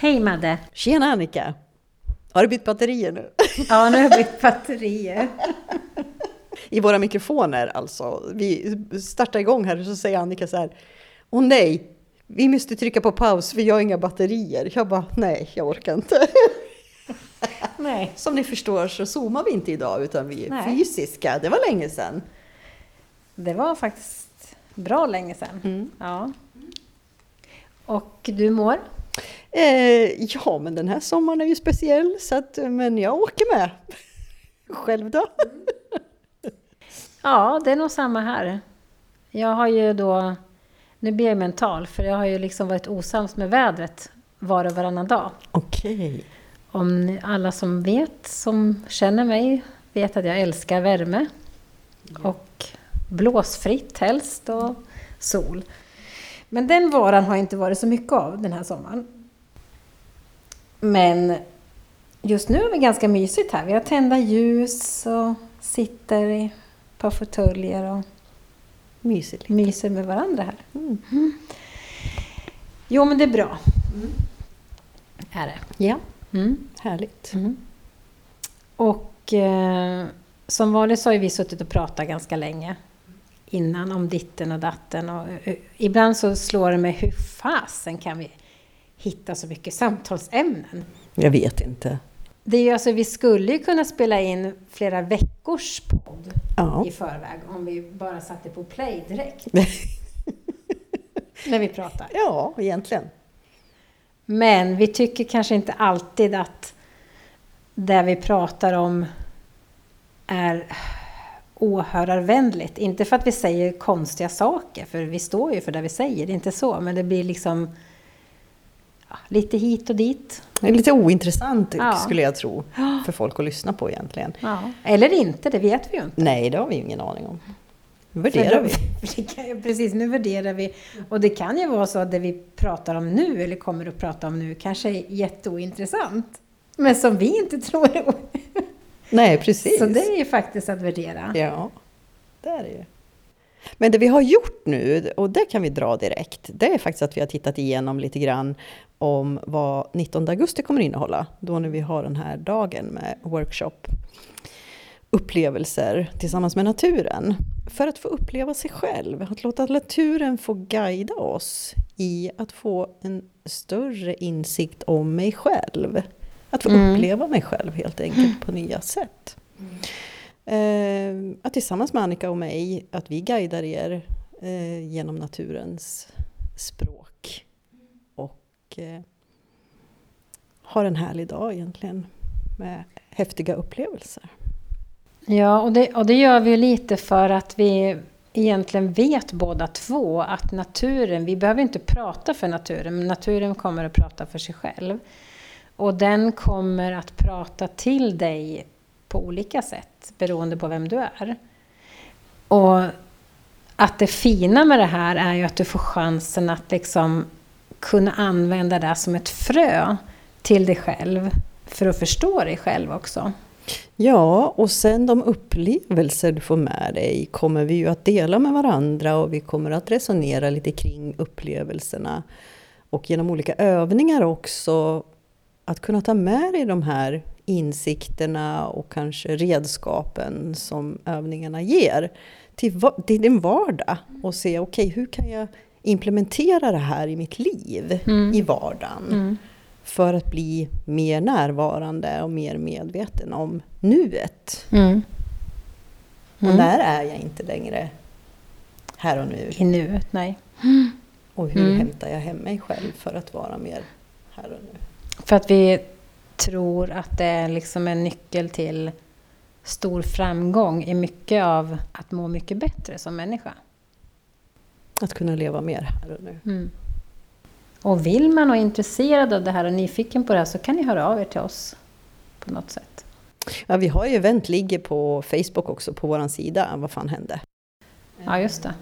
Hej Madde! Tjena Annika! Har du bytt batterier nu? Ja, nu har jag bytt batterier. I våra mikrofoner alltså. Vi startar igång här och så säger Annika så här. Åh nej, vi måste trycka på paus för jag har inga batterier. Jag bara, nej, jag orkar inte. Nej. Som ni förstår så zoomar vi inte idag utan vi är Nej. fysiska. Det var länge sedan. Det var faktiskt bra länge sedan. Mm. Ja. Och du mår? Eh, ja, men den här sommaren är ju speciell så att, men jag åker med. Själv då? Ja, det är nog samma här. Jag har ju då, nu blir jag mental, för jag har ju liksom varit osams med vädret var och varannan dag. Okej. Om ni, alla som vet, som känner mig, vet att jag älskar värme. Och blåsfritt helst och sol. Men den varan har inte varit så mycket av den här sommaren. Men just nu är det ganska mysigt här. Vi har tända ljus och sitter i ett par fåtöljer och Mysigt. myser med varandra här. Mm. Jo, men det är bra. Är det. Ja, Mm. härligt. Mm. Och eh, som vanligt så har vi suttit och pratat ganska länge innan om ditten och datten. Och, eh, ibland så slår det mig, hur fasen kan vi hitta så mycket samtalsämnen? Jag vet inte. Det är ju alltså, vi skulle ju kunna spela in flera veckors podd Ja. i förväg om vi bara satte på play direkt när vi pratar. ja, egentligen. Men vi tycker kanske inte alltid att det vi pratar om är åhörarvänligt. Inte för att vi säger konstiga saker, för vi står ju för det vi säger, det är inte så. Men det blir liksom lite hit och dit. Det är lite ointressant Ja. skulle jag tro för folk att lyssna på egentligen. Ja. Eller inte, det vet vi ju inte. Nej, det har vi ju ingen aning om. Nu värderar vi. Precis, nu värderar vi. Och det kan ju vara så att det vi pratar om nu, eller kommer att prata om nu, kanske är jätteointressant. Men som vi inte tror är Nej, precis. Så det är ju faktiskt att värdera. Ja, det är det ju. Men det vi har gjort nu, och det kan vi dra direkt, det är faktiskt att vi har tittat igenom lite grann om vad 19 augusti kommer innehålla. Då när vi har den här dagen med workshop upplevelser tillsammans med naturen. För att få uppleva sig själv, att låta naturen få guida oss i att få en större insikt om mig själv. Att få Mm. uppleva mig själv helt enkelt på nya sätt. Eh, att tillsammans med Annika och mig, att vi guidar er eh, genom naturens språk. Och eh, har en härlig dag egentligen med häftiga upplevelser. Ja, och det, och det gör vi ju lite för att vi egentligen vet båda två att naturen, vi behöver inte prata för naturen, men naturen kommer att prata för sig själv. Och den kommer att prata till dig på olika sätt beroende på vem du är. Och att det fina med det här är ju att du får chansen att liksom kunna använda det som ett frö till dig själv för att förstå dig själv också. Ja, och sen de upplevelser du får med dig kommer vi ju att dela med varandra och vi kommer att resonera lite kring upplevelserna. Och genom olika övningar också att kunna ta med dig de här insikterna och kanske redskapen som övningarna ger till, till din vardag och se okej, hur kan jag implementera det här i mitt liv Mm. i vardagen? För att bli mer närvarande och mer medveten om nuet. Mm. Och när är jag inte längre här och nu? I nuet, nej. Och hur Mm. hämtar jag hem mig själv för att vara mer här och nu? För att vi tror att det är liksom en nyckel till stor framgång i mycket av att må mycket bättre som människa. Att kunna leva mer här och nu. Mm. Och vill man och är intresserad av det här och nyfiken på det här så kan ni höra av er till oss på något sätt. Ja, vi har ju event, ligger på Facebook också, på vår sida. Vad fan hände? Ja, just det.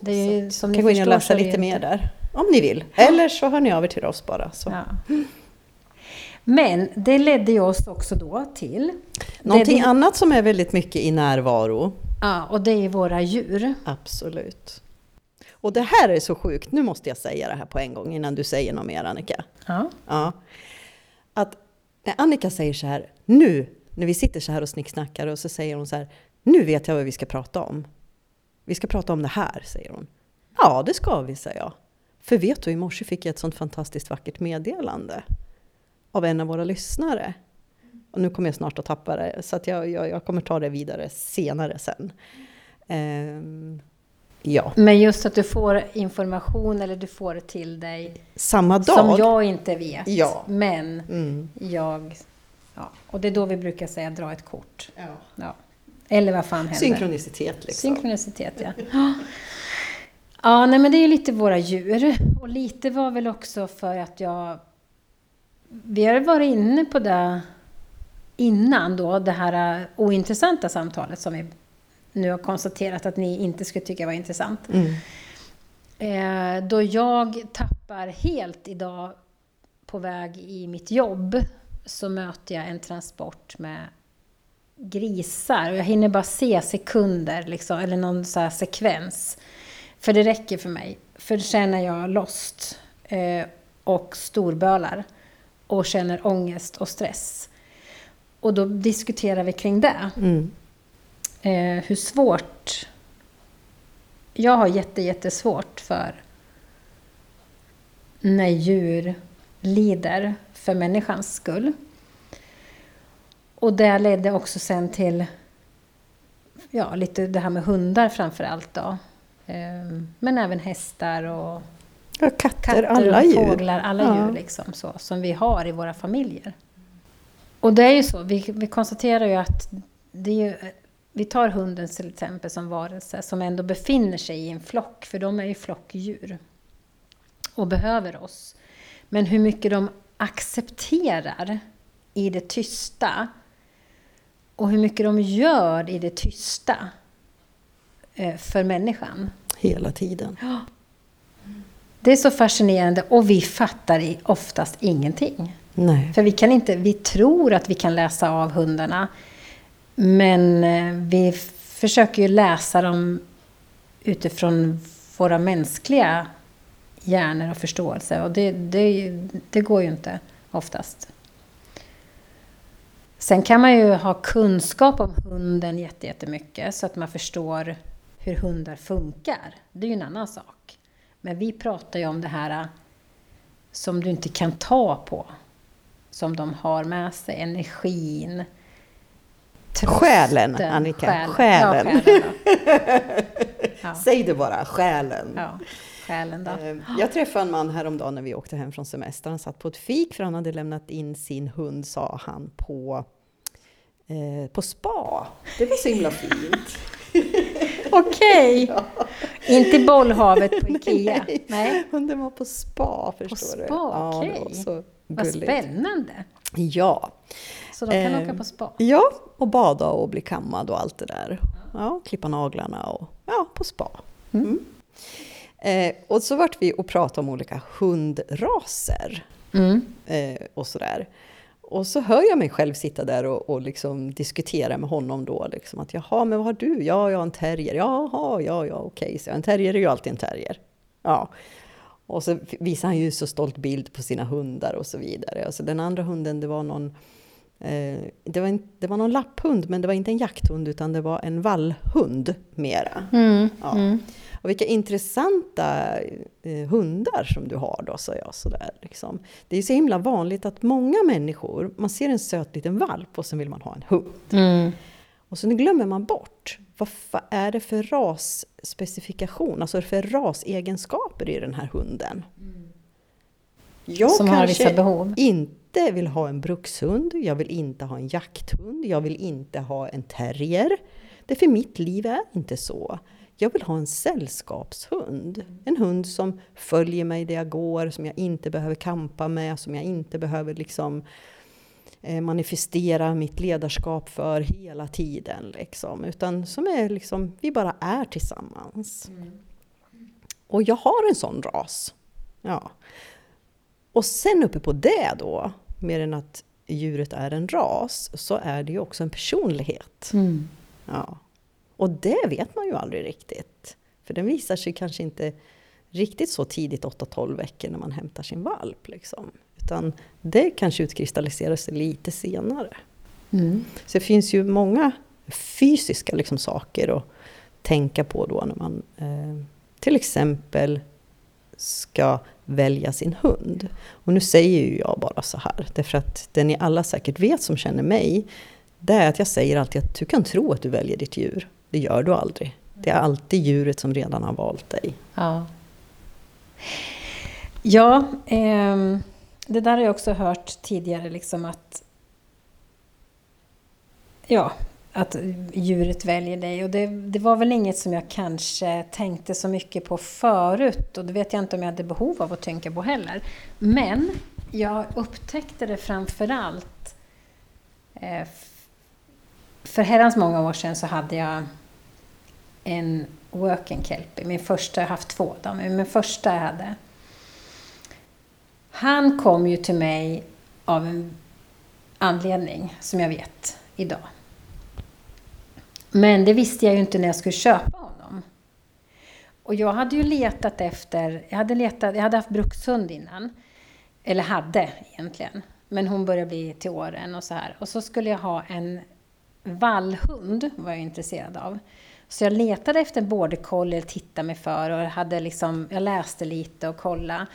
Det är ju, som Ni kan gå in och läsa lite mer där. Om ni vill. Eller så hör ni av er till oss bara. Så. Ja. Men det ledde ju oss också då till... Någonting det, annat som är väldigt mycket i närvaro. Ja, och det är våra djur. Absolut. Och det här är så sjukt, nu måste jag säga det här på en gång innan du säger något mer Annika. Ja. Ja. Att när Annika säger så här, nu när vi sitter så här och snicksnackar och så säger hon så här, nu vet jag vad vi ska prata om. Vi ska prata om det här, säger hon. Ja, det ska vi, säger jag. För vet du, i morse fick jag ett sånt fantastiskt vackert meddelande av en av våra lyssnare. Och nu kommer jag snart att tappa det, så att jag, jag, jag kommer ta det vidare senare sen. Ehm, ja, Men just att du får information eller du får det till dig samma dag. som jag inte vet. Ja. Men Mm. jag... Ja. Och det är då vi brukar säga dra ett kort. Ja. Ja. Eller vad fan händer? Synkronicitet liksom. Synkronicitet, ja. Ja, nej men det är ju lite våra djur. Och lite var väl också för att jag... Vi har varit inne på det innan då, det här äh, ointressanta samtalet som vi nu har konstaterat att ni inte skulle tycka var intressant. Mm. Eh, då jag tappar helt idag på väg i mitt jobb så möter jag en transport med grisar och jag hinner bara se sekunder liksom, eller någon så här sekvens. För det räcker för mig. För sen är jag lost eh, och storbölar och känner ångest och stress. Och då diskuterar vi kring det. Mm. Eh, hur svårt... Jag har jätte, jättesvårt för när djur lider för människans skull. Och det ledde också sen till ja, lite det här med hundar framför allt då. Eh, men även hästar och Ja, katter, katter alla och djur. fåglar, alla Ja. djur liksom, så, som vi har i våra familjer. Och det är ju så, vi, vi konstaterar ju att det är ju, vi tar hunden till exempel som varelse som ändå befinner sig i en flock, för de är ju flockdjur och behöver oss. Men hur mycket de accepterar i det tysta och hur mycket de gör i det tysta eh, för människan. Hela tiden. Det är så fascinerande och vi fattar oftast ingenting. Nej. För vi kan inte, vi tror att vi kan läsa av hundarna. Men eh, vi försöker ju läsa dem utifrån våra mänskliga hjärnor och förståelse. Och det, det, det går ju inte oftast. Sen kan man ju ha kunskap om hunden jättemycket så att man förstår hur hundar funkar. Det är ju en annan sak. Men vi pratar ju om det här eh, som du inte kan ta på. Som de har med sig, energin. Själen, Annika. Själen. Ja, själen. Ja. Säg det bara, själen. ja, själen då. Eh, Jag träffade en man häromdagen när vi åkte hem från semester. Han satt på ett fik för han hade lämnat in sin hund, sa han, på, eh, på spa. Det var så himla fint. Okej! Inte bollhavet på Ikea. Nej. Nej. Hunden var på spa, förstår du. spa, Ja, det var okej. så Vad gulligt. spännande! Ja. Så de kan Eh, åka på spa. ja, och bada och bli kammad och allt det där. Ja, klippa naglarna och ja, på spa. Mm. Eh, och så vart vi och pratade om olika hundraser. Mm. eh, och sådär. Och så hör jag mig själv sitta där och, och liksom diskutera med honom då. Liksom att jaha, men vad har du? Ja, jag har en terrier. Jaha, ja, ja, okej. Så en terrier är ju alltid en terrier. Ja. Och så visar han ju så stolt bild på sina hundar och så vidare. Alltså den andra hunden, det var någon eh, det, var en, det var någon lapphund, men det var inte en jakthund utan det var en vallhund mera. Mm. Ja. Mm. Och vilka intressanta eh, hundar som du har då, sa jag. Sådär, liksom. Det är så himla vanligt att många människor, man ser en söt liten valp och sen vill man ha en hund. Mm. Och så glömmer man bort, vad är det för rasspecifikation, alltså för rasegenskaper i den här hunden? Jag Som har kanske vissa behov. inte vill ha en brukshund, jag vill inte ha en jakthund, jag vill inte ha en terrier. Det för mitt liv är inte så. Jag vill ha en sällskapshund. En hund som följer mig där jag går, som jag inte behöver kampa med, som jag inte behöver liksom eh, manifestera mitt ledarskap för hela tiden. Liksom. Utan som är liksom, vi bara är tillsammans. Och jag har en sån ras. Ja. Och sen uppe på det då, mer än att djuret är en ras, så är det ju också en personlighet. Mm. Ja. Och det vet man ju aldrig riktigt. För den visar sig kanske inte riktigt så tidigt 8-12 veckor när man hämtar sin valp. Liksom. Utan det kanske utkristalliserar sig lite senare. Mm. Så det finns ju många fysiska liksom, saker att tänka på då när man eh, till exempel ska välja sin hund. Och nu säger ju jag bara så här, därför att det ni alla säkert vet som känner mig, det är att jag säger alltid att du kan tro att du väljer ditt djur. Det gör du aldrig. Det är alltid djuret som redan har valt dig. Ja, ja eh, det där har jag också hört tidigare, liksom att Ja, att djuret väljer dig. Och det, det, var väl inget som jag kanske tänkte så mycket på förut och det vet jag inte om jag hade behov av att tänka på heller. Men jag upptäckte det framförallt eh, för herrans många år sedan så hade jag en working kelpie. Min första, jag har haft två då, men min första jag hade. Han kom ju till mig av en anledning som jag vet idag. Men det visste jag ju inte när jag skulle köpa honom. Och jag hade ju letat efter, jag hade, letat, jag hade haft brukshund innan. Eller hade egentligen. Men hon började bli till åren och så här. Och så skulle jag ha en vallhund, var jag intresserad av. Så jag letade efter en border collie, tittade mig för och hade liksom, jag läste lite och kollade.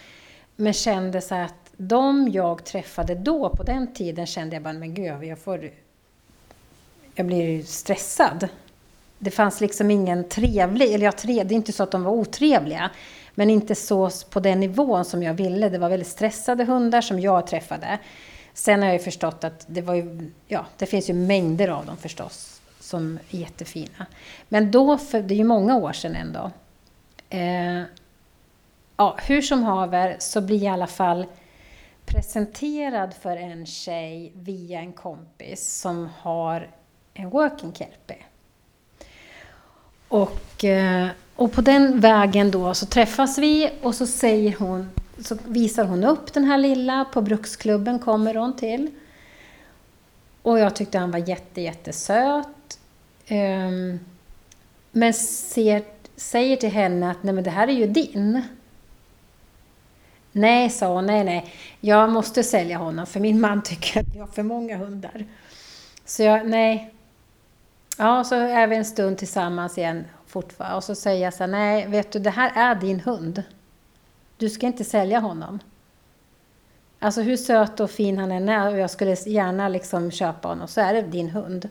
Men kände så att de jag träffade då, på den tiden, kände jag bara, men gud, jag får jag blir stressad. Det fanns liksom ingen trevlig, eller ja, tre, det är inte så att de var otrevliga, men inte så på den nivån som jag ville. Det var väldigt stressade hundar som jag träffade. Sen har jag ju förstått att det var ju, ja, det finns ju mängder av dem förstås som är jättefina. Men då, för det är ju många år sedan ändå. Eh, ja, hur som haver så blir jag i alla fall presenterad för en tjej via en kompis som har en working kelpie. Och, eh, och på den vägen då så träffas vi och så säger hon, så visar hon upp den här lilla, på bruksklubben kommer hon till. Och jag tyckte han var jätte, jättesöt. Um, men ser, säger till henne att nej men det här är ju din. Nej, sa hon, nej, nej, jag måste sälja honom för min man tycker att jag har för många hundar. Så jag, nej, Ja, så är vi en stund tillsammans igen fortfarande. Och så säger jag så här, nej, vet du, det här är din hund. Du ska inte sälja honom. Alltså hur söt och fin han än är och jag skulle gärna liksom köpa honom, så är det din hund.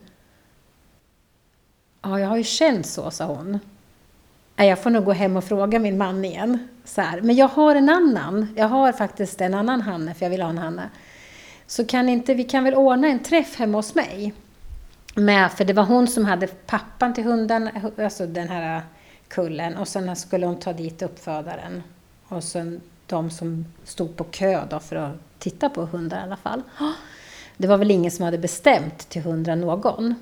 Ja, jag har ju känt så, sa hon. Jag får nog gå hem och fråga min man igen. Så här. Men jag har en annan. Jag har faktiskt en annan Hanne, för jag vill ha en Hanne. Så kan inte, vi kan väl ordna en träff hemma hos mig? Med, för det var hon som hade pappan till hunden, alltså den här kullen, och sen skulle hon ta dit uppfödaren. Och sen de som stod på kö då för att titta på hundar i alla fall. Det var väl ingen som hade bestämt till hundra någon.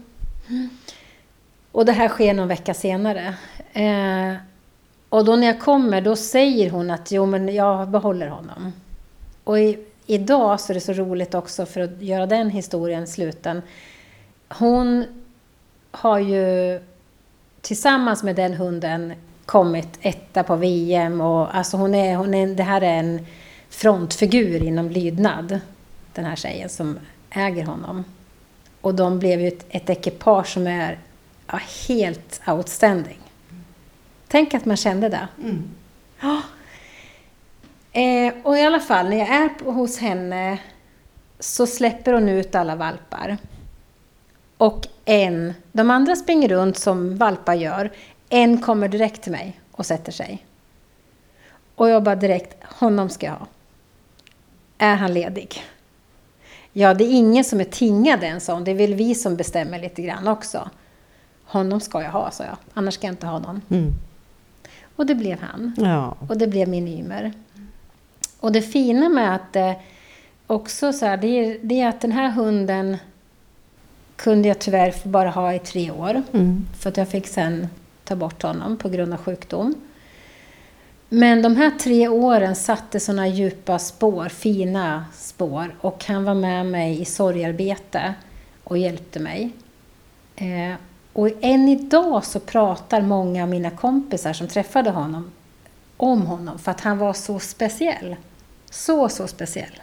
Och det här sker någon vecka senare. Eh, och då när jag kommer, då säger hon att jo, men jag behåller honom. Och i, idag så är det så roligt också för att göra den historien sluten hon har ju tillsammans med den hunden kommit etta på VM och alltså hon är, hon är, det här är en frontfigur inom lydnad, den här tjejen som äger honom. Och de blev ju ett, ett ekipage som är ja, helt outstanding. Tänk att man kände det. Mm. Ja. Eh, och i alla fall, när jag är hos henne så släpper hon ut alla valpar. Och en, de andra springer runt som valpar gör. En kommer direkt till mig och sätter sig. Och jag bara direkt, honom ska jag ha. Är han ledig? Ja, det är ingen som är tingad sa hon. Det är väl vi som bestämmer lite grann också. Honom ska jag ha, sa jag. Annars ska jag inte ha någon. Mm. Och det blev han. Ja. Och det blev min Ymer. Och det fina med att eh, också så här, det är, det är att den här hunden kunde jag tyvärr bara ha i tre år. Mm. För att jag fick sen ta bort honom på grund av sjukdom. Men de här tre åren satte sådana djupa spår, fina spår. Och han var med mig i sorgarbete och hjälpte mig. Eh, och än idag så pratar många av mina kompisar som träffade honom om honom för att han var så speciell. Så, så speciell.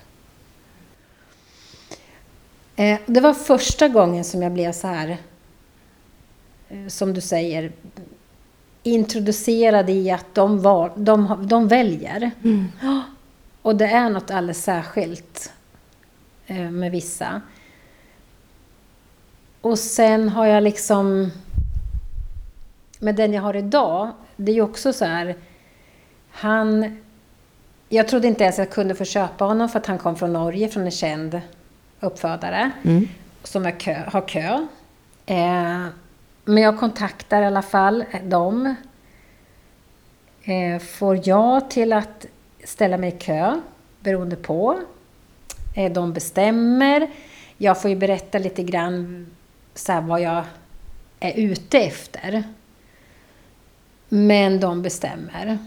Eh, det var första gången som jag blev så här, eh, som du säger, introducerad i att de, var, de, de väljer. Mm. Och det är något alldeles särskilt eh, med vissa. Och sen har jag liksom... Med den jag har idag, det är ju också så här... Han... Jag trodde inte ens jag kunde få köpa honom för att han kom från Norge, från en känd uppfödare. Mm. Som är kö, har kö. Eh, men jag kontaktar i alla fall dem. Eh, får jag till att ställa mig i kö, beroende på. Eh, de bestämmer. Jag får ju berätta lite grann så vad jag är ute efter. Men de bestämmer.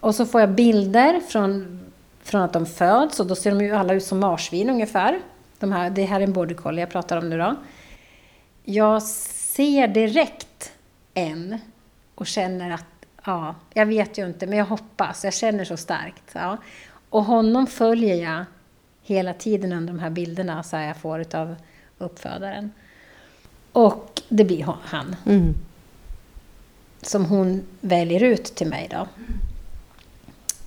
Och så får jag bilder från, från att de föds och då ser de ju alla ut som marsvin ungefär. De här, det här är en border collie jag pratar om nu då. Jag ser direkt en och känner att, ja, jag vet ju inte, men jag hoppas, jag känner så starkt. Ja. Och honom följer jag hela tiden under de här bilderna så jag får av uppfödaren. Och det blir han. Mm. Som hon väljer ut till mig då.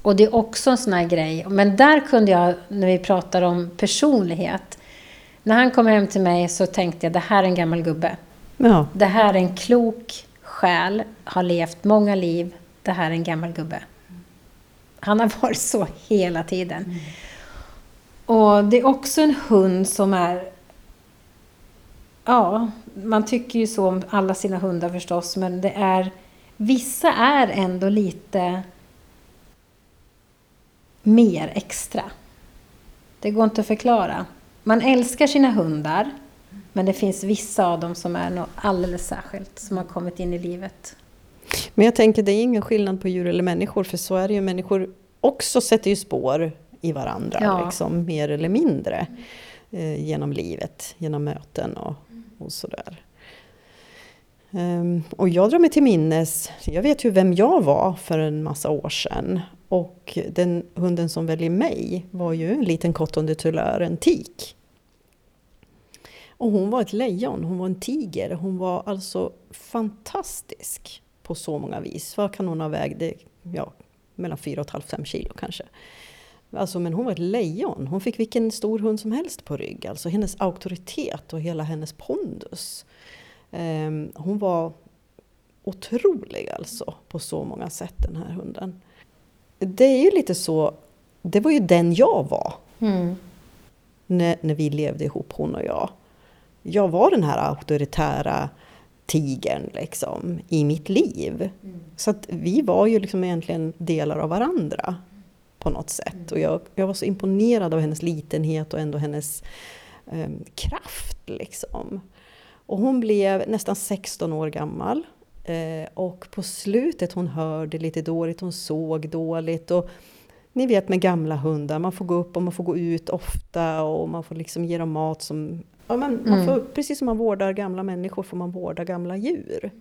Och det är också en sån här grej. Men där kunde jag, när vi pratar om personlighet. När han kommer hem till mig så tänkte jag, det här är en gammal gubbe. Ja. Det här är en klok själ, har levt många liv. Det här är en gammal gubbe. Han har varit så hela tiden. Mm. Och det är också en hund som är Ja, man tycker ju så om alla sina hundar förstås, men det är... Vissa är ändå lite mer extra. Det går inte att förklara. Man älskar sina hundar, men det finns vissa av dem som är något alldeles särskilt, som har kommit in i livet. Men jag tänker, det är ingen skillnad på djur eller människor, för så är det ju. Människor också sätter ju spår i varandra, ja. liksom, mer eller mindre, eh, genom livet, genom möten och och sådär. Um, och jag drar mig till minnes, jag vet ju vem jag var för en massa år sedan. Och den hunden som väljer mig var ju en liten Tuleur, en tik. Och hon var ett lejon, hon var en tiger. Hon var alltså fantastisk på så många vis. Vad kan hon ha vägt? Ja, mellan 4,5-5 kilo kanske. Alltså, men hon var ett lejon. Hon fick vilken stor hund som helst på rygg. Alltså hennes auktoritet och hela hennes pondus. Um, hon var otrolig alltså på så många sätt den här hunden. Det är ju lite så, det var ju den jag var. Mm. När, när vi levde ihop hon och jag. Jag var den här auktoritära tigern liksom, i mitt liv. Mm. Så att vi var ju liksom egentligen delar av varandra på något sätt. Mm. Och jag, jag var så imponerad av hennes litenhet och ändå hennes eh, kraft. Liksom. Och hon blev nästan 16 år gammal. Eh, och på slutet hon hörde lite dåligt, hon såg dåligt. Och ni vet med gamla hundar, man får gå upp och man får gå ut ofta och man får liksom ge dem mat som... Ja, mm. man får, precis som man vårdar gamla människor får man vårda gamla djur.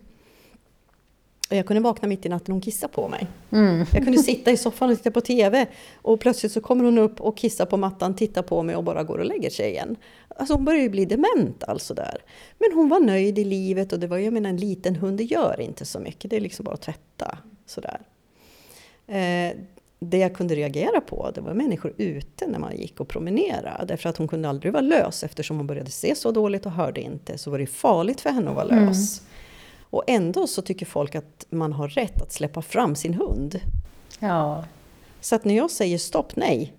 Jag kunde vakna mitt i natten och hon kissade på mig. Mm. Jag kunde sitta i soffan och titta på TV och plötsligt så kommer hon upp och kissar på mattan, tittar på mig och bara går och lägger sig igen. Alltså hon börjar ju bli dement alltså där. Men hon var nöjd i livet och det var, jag menar en liten hund, det gör inte så mycket, det är liksom bara att tvätta sådär. Eh, det jag kunde reagera på, det var människor ute när man gick och promenerade. Därför att hon kunde aldrig vara lös eftersom hon började se så dåligt och hörde inte. Så var det farligt för henne att vara lös. Mm. Och ändå så tycker folk att man har rätt att släppa fram sin hund. Ja. Så att när jag säger stopp, nej,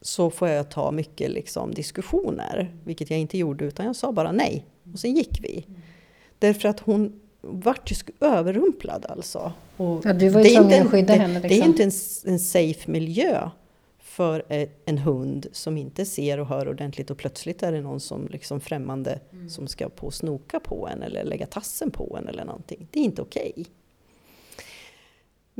så får jag ta mycket liksom diskussioner. Vilket jag inte gjorde, utan jag sa bara nej. Och sen gick vi. Därför att hon vart ju överrumplad alltså. Och ja, du var ju tvungen att skydda henne. Liksom. Det är inte en, en safe miljö för en hund som inte ser och hör ordentligt och plötsligt är det någon som liksom främmande mm. som ska på snoka på en eller lägga tassen på en eller någonting. Det är inte okej. Okay.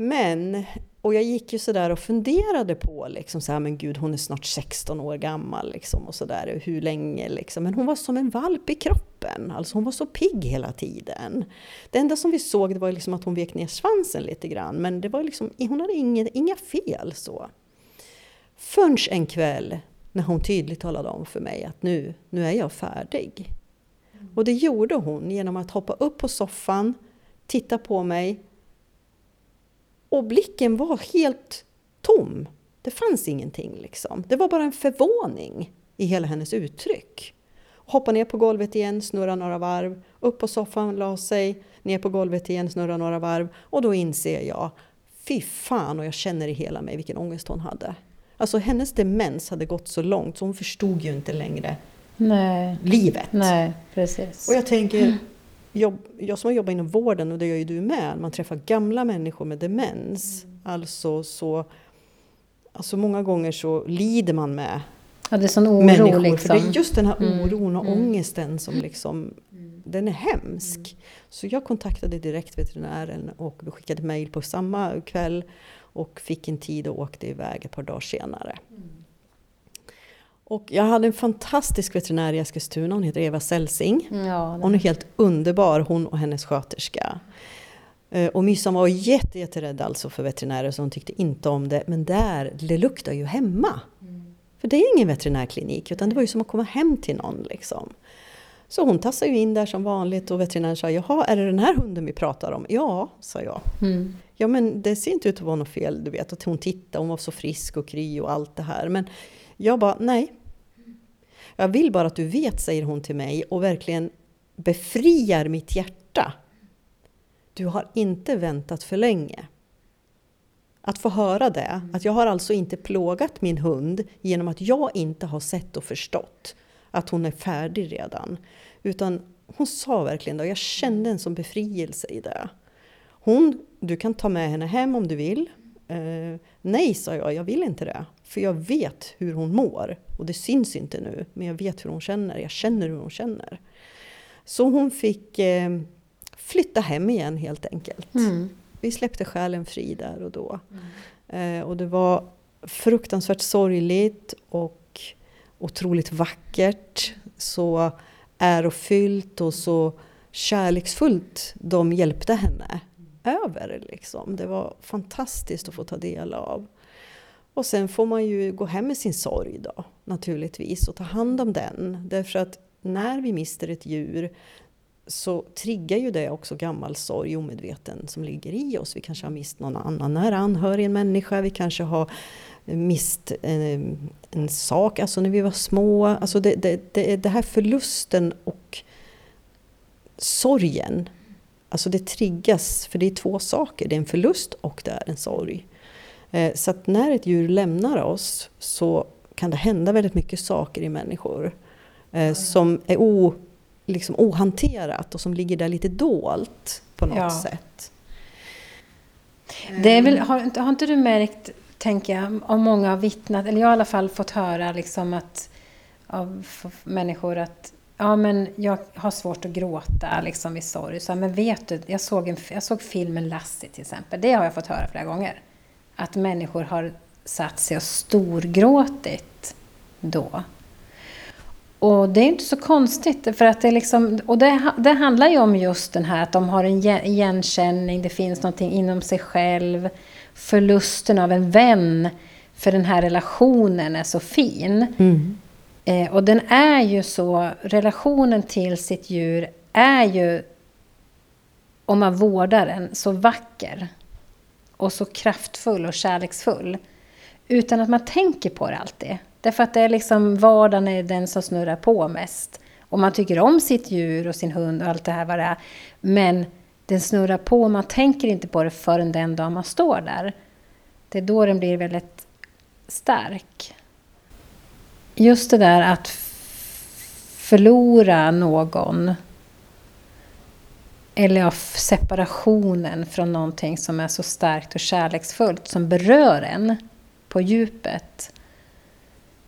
Men, och jag gick ju sådär och funderade på liksom så här, men gud hon är snart 16 år gammal liksom och sådär, hur länge liksom. Men hon var som en valp i kroppen, alltså hon var så pigg hela tiden. Det enda som vi såg det var liksom att hon vek ner svansen lite grann, men det var liksom, hon hade inga, inga fel så. Förrän en kväll när hon tydligt talade om för mig att nu, nu är jag färdig. Och det gjorde hon genom att hoppa upp på soffan, titta på mig och blicken var helt tom. Det fanns ingenting liksom. Det var bara en förvåning i hela hennes uttryck. Hoppa ner på golvet igen, snurra några varv, upp på soffan, la sig, ner på golvet igen, snurra några varv och då inser jag, fy fan och jag känner i hela mig vilken ångest hon hade. Alltså hennes demens hade gått så långt så hon förstod ju inte längre Nej. livet. Nej, precis. Och jag tänker, jag, jag som har jobbat inom vården, och det gör ju du med, man träffar gamla människor med demens. Mm. Alltså så... Alltså många gånger så lider man med ja, det är sån oro, människor. Liksom. För det är just den här mm. oron och mm. ångesten som liksom... Den är hemsk. Mm. Så jag kontaktade direkt veterinären och skickade mejl på samma kväll och fick en tid och åkte iväg ett par dagar senare. Mm. Och jag hade en fantastisk veterinär i Eskilstuna, hon heter Eva Selsing. Ja, hon är helt underbar, hon och hennes sköterska. Eh, och Mysan var jätte, jätterädd alltså för veterinärer, så hon tyckte inte om det. Men där, det luktar ju hemma. Mm. För det är ingen veterinärklinik, utan det var ju som att komma hem till någon. Liksom. Så hon tassade ju in där som vanligt och veterinären sa, jaha, är det den här hunden vi pratar om? Ja, sa jag. Mm. Ja, men det ser inte ut att vara något fel, du vet. Att hon tittade, hon var så frisk och kry och allt det här. Men jag bara, nej. Jag vill bara att du vet, säger hon till mig, och verkligen befriar mitt hjärta. Du har inte väntat för länge. Att få höra det, att jag har alltså inte plågat min hund genom att jag inte har sett och förstått att hon är färdig redan. Utan hon sa verkligen det och jag kände en sån befrielse i det. Hon, du kan ta med henne hem om du vill. Eh, nej, sa jag, jag vill inte det. För jag vet hur hon mår. Och det syns inte nu, men jag vet hur hon känner. Jag känner hur hon känner. Så hon fick eh, flytta hem igen helt enkelt. Mm. Vi släppte själen fri där och då. Mm. Eh, och det var fruktansvärt sorgligt och otroligt vackert. Så ärofyllt och så kärleksfullt de hjälpte henne över. Liksom. Det var fantastiskt att få ta del av. Och sen får man ju gå hem med sin sorg då, naturligtvis, och ta hand om den. Därför att när vi mister ett djur så triggar ju det också gammal sorg omedveten som ligger i oss. Vi kanske har mist någon annan nära anhörig, en människa, vi kanske har mist en, en sak, alltså när vi var små. Alltså det, det, det, det här förlusten och sorgen, alltså det triggas, för det är två saker, det är en förlust och det är en sorg. Eh, så att när ett djur lämnar oss så kan det hända väldigt mycket saker i människor eh, som är o, liksom ohanterat och som ligger där lite dolt på något ja. sätt. Det väl, har, har inte du märkt, tänker jag, om många har vittnat, eller jag har i alla fall fått höra liksom att, av människor att Ja, men jag har svårt att gråta liksom vid sorg. Så, men vet du, jag såg, en, jag såg filmen Lassie till exempel. Det har jag fått höra flera gånger att människor har satt sig och storgråtit då. Och det är inte så konstigt, för att det, liksom, och det, det handlar ju om just den här att de har en igenkänning, det finns någonting inom sig själv, förlusten av en vän, för den här relationen är så fin. Mm. Eh, och den är ju så, relationen till sitt djur är ju, om man vårdar den, så vacker och så kraftfull och kärleksfull. Utan att man tänker på det alltid. Därför att det är liksom vardagen är den som snurrar på mest. Och man tycker om sitt djur och sin hund och allt det här vad det är. Men den snurrar på och man tänker inte på det förrän den dag man står där. Det är då den blir väldigt stark. Just det där att förlora någon eller av separationen från någonting som är så starkt och kärleksfullt, som berör en på djupet,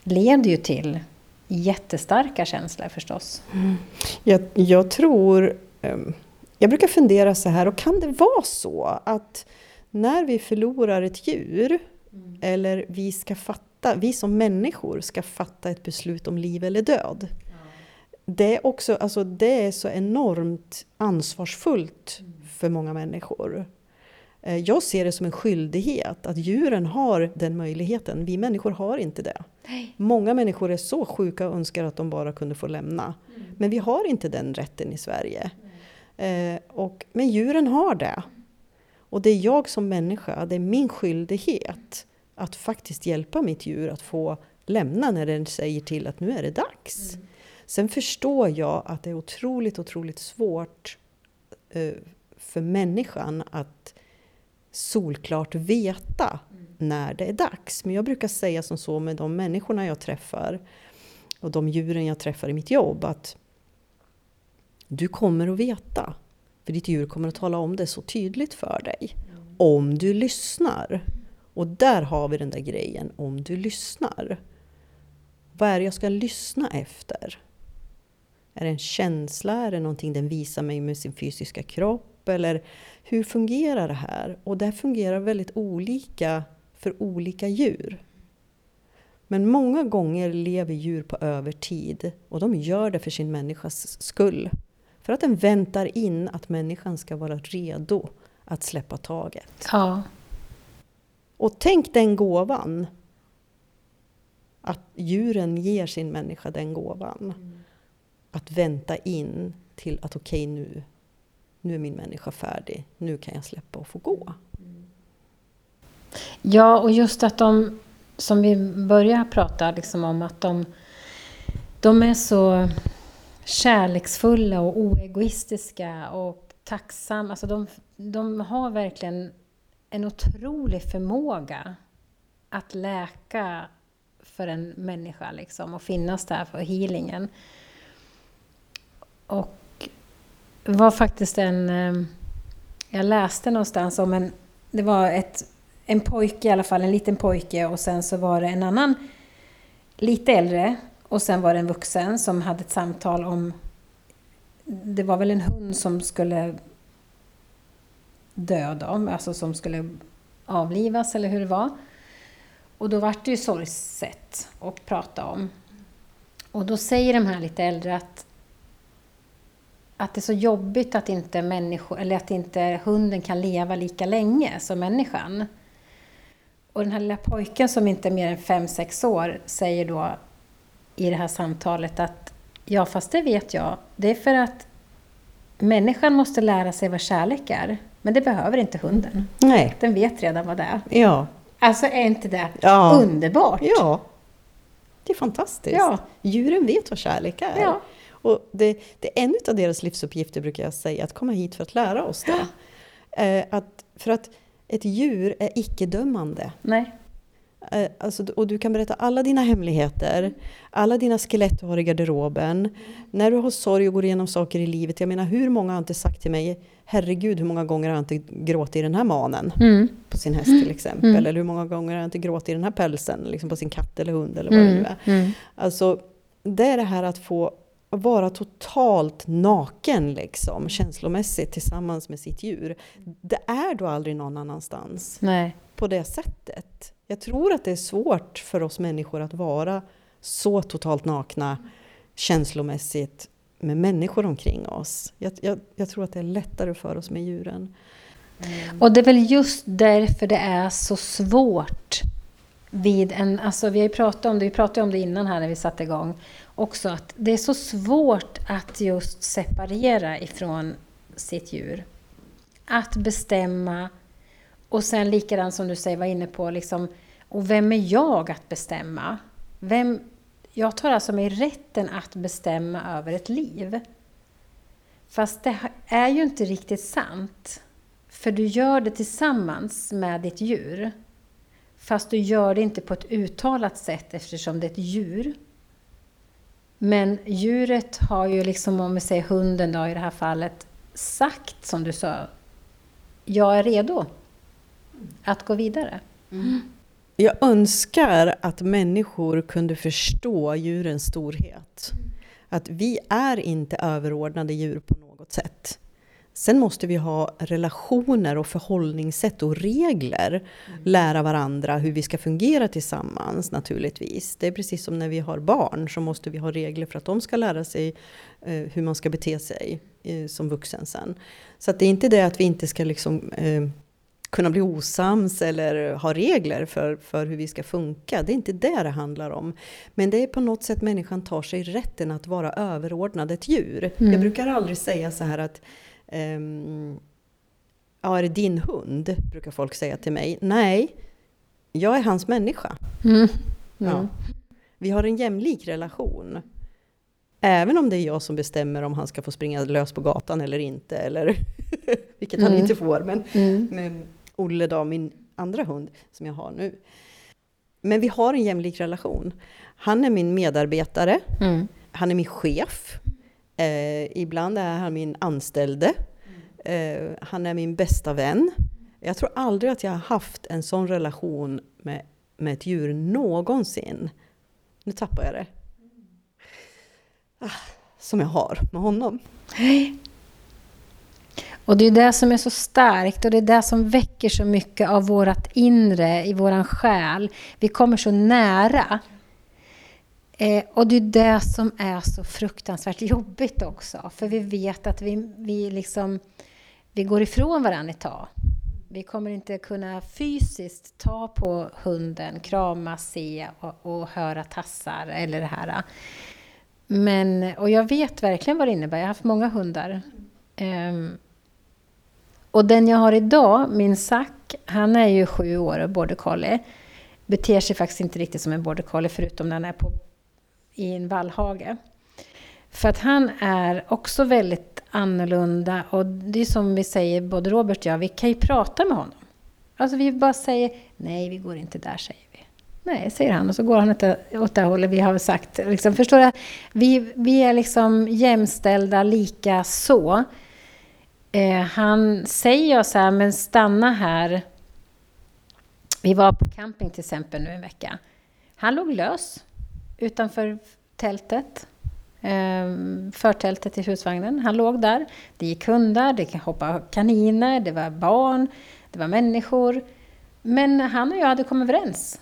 leder ju till jättestarka känslor förstås. Mm. Jag, jag tror... Um, jag brukar fundera så här, och kan det vara så att när vi förlorar ett djur, mm. eller vi ska fatta, vi som människor ska fatta ett beslut om liv eller död. Ja. Det, är också, alltså det är så enormt ansvarsfullt mm. för många människor. Eh, jag ser det som en skyldighet att djuren har den möjligheten. Vi människor har inte det. Nej. Många människor är så sjuka och önskar att de bara kunde få lämna. Mm. Men vi har inte den rätten i Sverige. Eh, och, men djuren har det. Och det är jag som människa, det är min skyldighet att faktiskt hjälpa mitt djur att få lämna när den säger till att nu är det dags. Mm. Sen förstår jag att det är otroligt, otroligt svårt eh, för människan att solklart veta mm. när det är dags. Men jag brukar säga som så med de människorna jag träffar och de djuren jag träffar i mitt jobb att du kommer att veta. För ditt djur kommer att tala om det så tydligt för dig. Mm. Om du lyssnar. Och där har vi den där grejen, om du lyssnar. Vad är det jag ska lyssna efter? Är det en känsla? Är det någonting den visar mig med sin fysiska kropp? Eller hur fungerar det här? Och det fungerar väldigt olika för olika djur. Men många gånger lever djur på övertid och de gör det för sin människas skull. För att den väntar in att människan ska vara redo att släppa taget. Ja. Och tänk den gåvan. Att djuren ger sin människa den gåvan. Mm. Att vänta in till att okej okay, nu, nu är min människa färdig. Nu kan jag släppa och få gå. Ja, och just att de, som vi börjar prata liksom om, att de, de är så kärleksfulla och oegoistiska och tacksamma. Alltså de, de har verkligen en otrolig förmåga att läka för en människa liksom, och finnas där för healingen. Och var faktiskt en... Eh, jag läste någonstans om en... Det var ett, en pojke i alla fall, en liten pojke och sen så var det en annan lite äldre och sen var det en vuxen som hade ett samtal om... Det var väl en hund som skulle dö då, alltså som skulle avlivas eller hur det var. Och då vart det ju sorgset att prata om. Och då säger de här lite äldre att, att det är så jobbigt att inte, människor, eller att inte hunden kan leva lika länge som människan. Och den här lilla pojken som inte är mer än fem sex år säger då i det här samtalet att ja, fast det vet jag. Det är för att människan måste lära sig vad kärlek är. Men det behöver inte hunden. Nej. Den vet redan vad det är. Ja. Alltså är inte det ja. underbart? Ja. Det är fantastiskt. Ja. Djuren vet vad kärlek är. Ja. Och det, det är en av deras livsuppgifter, brukar jag säga, att komma hit för att lära oss det. Eh, att, för att ett djur är icke-dömande. Nej. Eh, alltså, och du kan berätta alla dina hemligheter, alla dina skelett du har i garderoben. När du har sorg och går igenom saker i livet. Jag menar, hur många har inte sagt till mig Herregud, hur många gånger har jag inte gråtit i den här manen mm. på sin häst till exempel? Mm. Eller hur många gånger har jag inte gråtit i den här pälsen liksom på sin katt eller hund eller vad mm. det nu är. Mm. Alltså, det är det här att få vara totalt naken liksom, känslomässigt tillsammans med sitt djur. Det är då aldrig någon annanstans Nej. på det sättet. Jag tror att det är svårt för oss människor att vara så totalt nakna känslomässigt med människor omkring oss. Jag, jag, jag tror att det är lättare för oss med djuren. Och det är väl just därför det är så svårt vid en... Alltså vi har pratat om det, vi pratade om det innan här när vi satte igång också, att det är så svårt att just separera ifrån sitt djur. Att bestämma och sen likadant som du säger, var inne på, liksom, och vem är jag att bestämma? Vem, jag tar alltså mig rätten att bestämma över ett liv. Fast det är ju inte riktigt sant. För du gör det tillsammans med ditt djur. Fast du gör det inte på ett uttalat sätt eftersom det är ett djur. Men djuret har ju liksom, om vi säger hunden då i det här fallet, sagt som du sa, jag är redo att gå vidare. Mm. Jag önskar att människor kunde förstå djurens storhet. Att vi är inte överordnade djur på något sätt. Sen måste vi ha relationer och förhållningssätt och regler. Mm. Lära varandra hur vi ska fungera tillsammans naturligtvis. Det är precis som när vi har barn så måste vi ha regler för att de ska lära sig eh, hur man ska bete sig eh, som vuxen sen. Så det är inte det att vi inte ska liksom, eh, kunna bli osams eller ha regler för, för hur vi ska funka. Det är inte det det handlar om. Men det är på något sätt människan tar sig rätten att vara överordnad ett djur. Mm. Jag brukar aldrig säga så här att um, Ja, är det din hund? Brukar folk säga till mig. Nej, jag är hans människa. Mm. Mm. Ja. Vi har en jämlik relation. Även om det är jag som bestämmer om han ska få springa lös på gatan eller inte, eller vilket mm. han inte får. Men, mm. men Olle då, min andra hund som jag har nu. Men vi har en jämlik relation. Han är min medarbetare, mm. han är min chef. Eh, ibland är han min anställde. Eh, han är min bästa vän. Jag tror aldrig att jag har haft en sån relation med, med ett djur någonsin. Nu tappar jag det. Ah, som jag har med honom. Och det är det som är så starkt och det är det som väcker så mycket av vårt inre, i våran själ. Vi kommer så nära. Eh, och det är det som är så fruktansvärt jobbigt också. För vi vet att vi, vi, liksom, vi går ifrån varandra ett tag. Vi kommer inte kunna fysiskt ta på hunden, krama, se och, och höra tassar eller det här. Men, och jag vet verkligen vad det innebär. Jag har haft många hundar. Um, och den jag har idag, min Zack, han är ju sju år och border collie. Beter sig faktiskt inte riktigt som en border collie förutom när han är på, i en vallhage. För att han är också väldigt annorlunda och det är som vi säger, både Robert och jag, vi kan ju prata med honom. Alltså vi bara säger, nej vi går inte där säger vi. Nej, säger han och så går han åt det hållet vi har sagt. Liksom, förstår du? Vi, vi är liksom jämställda lika så. Eh, han säger så här, men stanna här. Vi var på camping till exempel nu en vecka. Han låg lös utanför tältet. Eh, förtältet i husvagnen. Han låg där. Det gick hundar, det hoppade kaniner, det var barn, det var människor. Men han och jag hade kommit överens.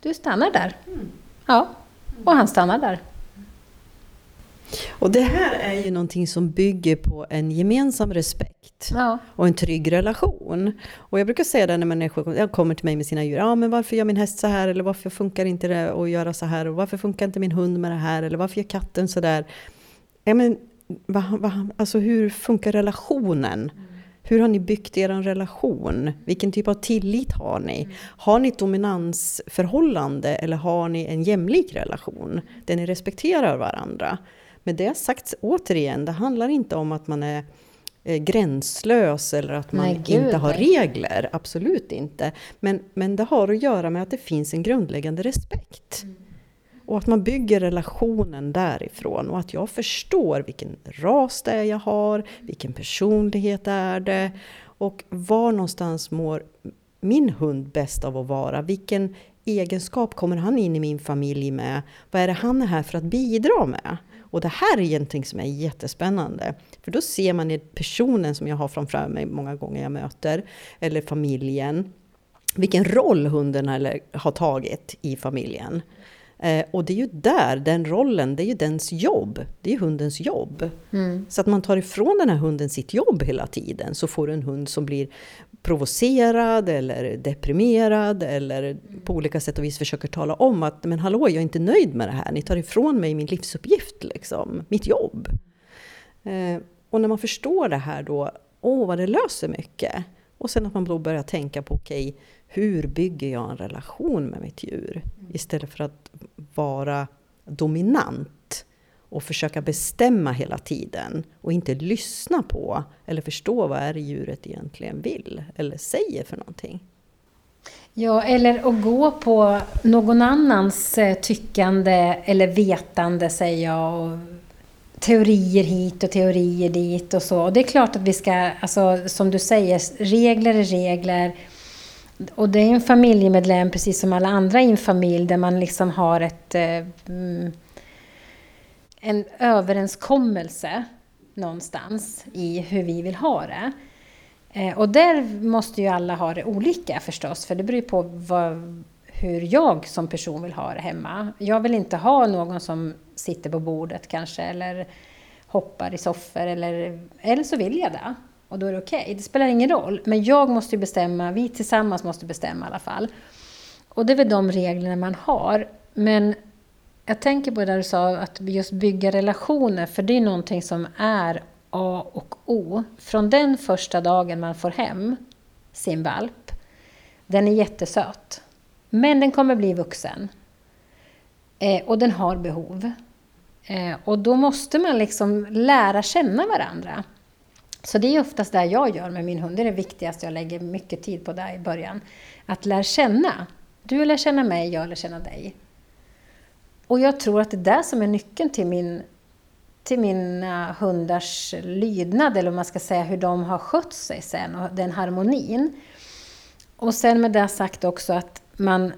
Du stannar där. Mm. Ja, och han stannar där. Och det här är ju någonting som bygger på en gemensam respekt ja. och en trygg relation. Och jag brukar säga det när människor kommer till mig med sina djur. Ja, men varför gör min häst så här? Eller varför funkar inte det att göra så här? Och varför funkar inte min hund med det här? Eller varför gör katten så där? Ja, men, va, va, alltså hur funkar relationen? Hur har ni byggt er relation? Vilken typ av tillit har ni? Har ni ett dominansförhållande eller har ni en jämlik relation? Där ni respekterar varandra? Med det sagt återigen, det handlar inte om att man är eh, gränslös eller att man nej, inte har regler. Absolut inte. Men, men det har att göra med att det finns en grundläggande respekt. Mm. Och att man bygger relationen därifrån och att jag förstår vilken ras det är jag har, vilken personlighet är det och var någonstans mår min hund bäst av att vara? Vilken egenskap kommer han in i min familj med? Vad är det han är här för att bidra med? Och det här är någonting som är jättespännande. För då ser man personen som jag har framför mig många gånger jag möter, eller familjen, vilken roll hunden har tagit i familjen. Eh, och det är ju där, den rollen, det är ju dens jobb. Det är hundens jobb. Mm. Så att man tar ifrån den här hunden sitt jobb hela tiden, så får du en hund som blir provocerad eller deprimerad eller på olika sätt och vis försöker tala om att men hallå, jag är inte nöjd med det här. Ni tar ifrån mig min livsuppgift, liksom, mitt jobb. Eh, och när man förstår det här då, åh vad det löser mycket. Och sen att man då börjar tänka på, okej, okay, hur bygger jag en relation med mitt djur? Istället för att vara dominant och försöka bestämma hela tiden och inte lyssna på eller förstå vad är det djuret egentligen vill eller säger för någonting. Ja, eller att gå på någon annans eh, tyckande eller vetande, säger jag. Och teorier hit och teorier dit och så. Och det är klart att vi ska, alltså, som du säger, regler är regler. Och det är en familjemedlem precis som alla andra i en familj där man liksom har ett, eh, mm, en överenskommelse någonstans i hur vi vill ha det. Eh, och där måste ju alla ha det olika förstås, för det beror ju på vad, hur jag som person vill ha det hemma. Jag vill inte ha någon som sitter på bordet kanske, eller hoppar i soffor, eller, eller så vill jag det. Och då är det okej. Okay. Det spelar ingen roll. Men jag måste ju bestämma, vi tillsammans måste bestämma i alla fall. Och det är väl de reglerna man har. Men jag tänker på det du sa, att just bygga relationer, för det är någonting som är A och O. Från den första dagen man får hem sin valp, den är jättesöt. Men den kommer bli vuxen. Eh, och den har behov. Eh, och då måste man liksom lära känna varandra. Så det är oftast det jag gör med min hund. Det är det viktigaste jag lägger mycket tid på där i början. Att lära känna. Du lär känna mig, jag lär känna dig. Och jag tror att det är det som är nyckeln till, min, till mina eh, hundars lydnad, eller om man ska säga hur de har skött sig sen, och den harmonin. Och sen med det sagt också att man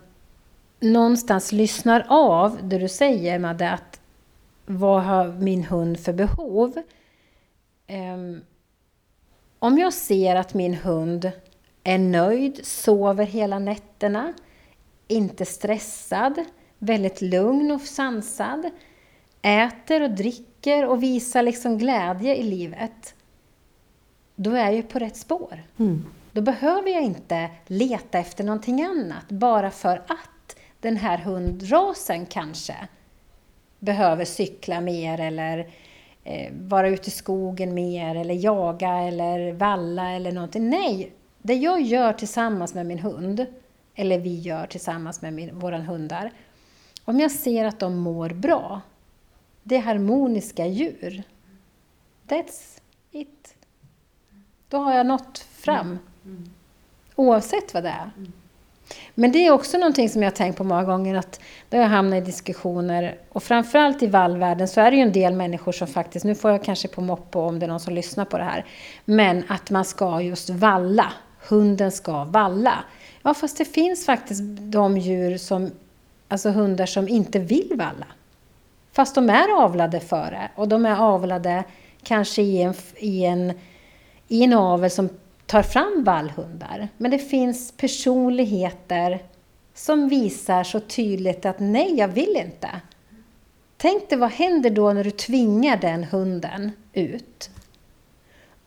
någonstans lyssnar av det du säger, Madde, att vad har min hund för behov? Um, om jag ser att min hund är nöjd, sover hela nätterna, inte stressad, väldigt lugn och sansad, äter och dricker och visar liksom glädje i livet, då är jag på rätt spår. Mm. Då behöver jag inte leta efter någonting annat bara för att den här hundrasen kanske behöver cykla mer eller eh, vara ute i skogen mer eller jaga eller valla eller någonting. Nej, det jag gör tillsammans med min hund, eller vi gör tillsammans med min, våra hundar, om jag ser att de mår bra, det är harmoniska djur. That's it. Då har jag nått fram. Oavsett vad det är. Men det är också någonting som jag har tänkt på många gånger, att då jag hamnar i diskussioner, och framförallt i vallvärlden så är det ju en del människor som faktiskt, nu får jag kanske på moppo om det är någon som lyssnar på det här, men att man ska just valla. Hunden ska valla. Ja, fast det finns faktiskt de djur som, alltså hundar som inte vill valla. Fast de är avlade för det, och de är avlade kanske i en, i en, i en avel som tar fram vallhundar. Men det finns personligheter som visar så tydligt att nej, jag vill inte. Tänk dig vad händer då när du tvingar den hunden ut?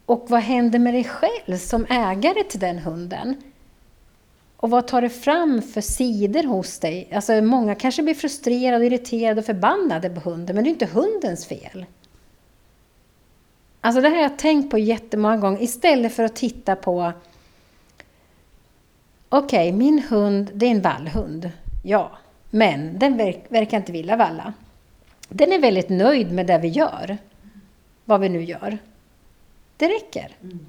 Och vad händer med dig själv som ägare till den hunden? Och vad tar det fram för sidor hos dig? Alltså många kanske blir frustrerade, irriterade och förbannade på hunden, men det är inte hundens fel. Alltså det här har jag tänkt på jättemånga gånger istället för att titta på Okej, okay, min hund, det är en vallhund. Ja, men den verk, verkar inte vilja valla. Den är väldigt nöjd med det vi gör. Vad vi nu gör. Det räcker. Mm.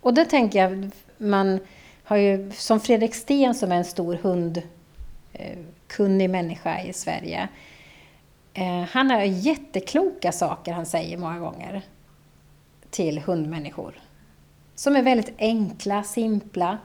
Och då tänker jag, man har ju, som Fredrik Sten som är en stor hundkunnig eh, människa i Sverige. Eh, han har jättekloka saker han säger många gånger till hundmänniskor. Som är väldigt enkla, simpla.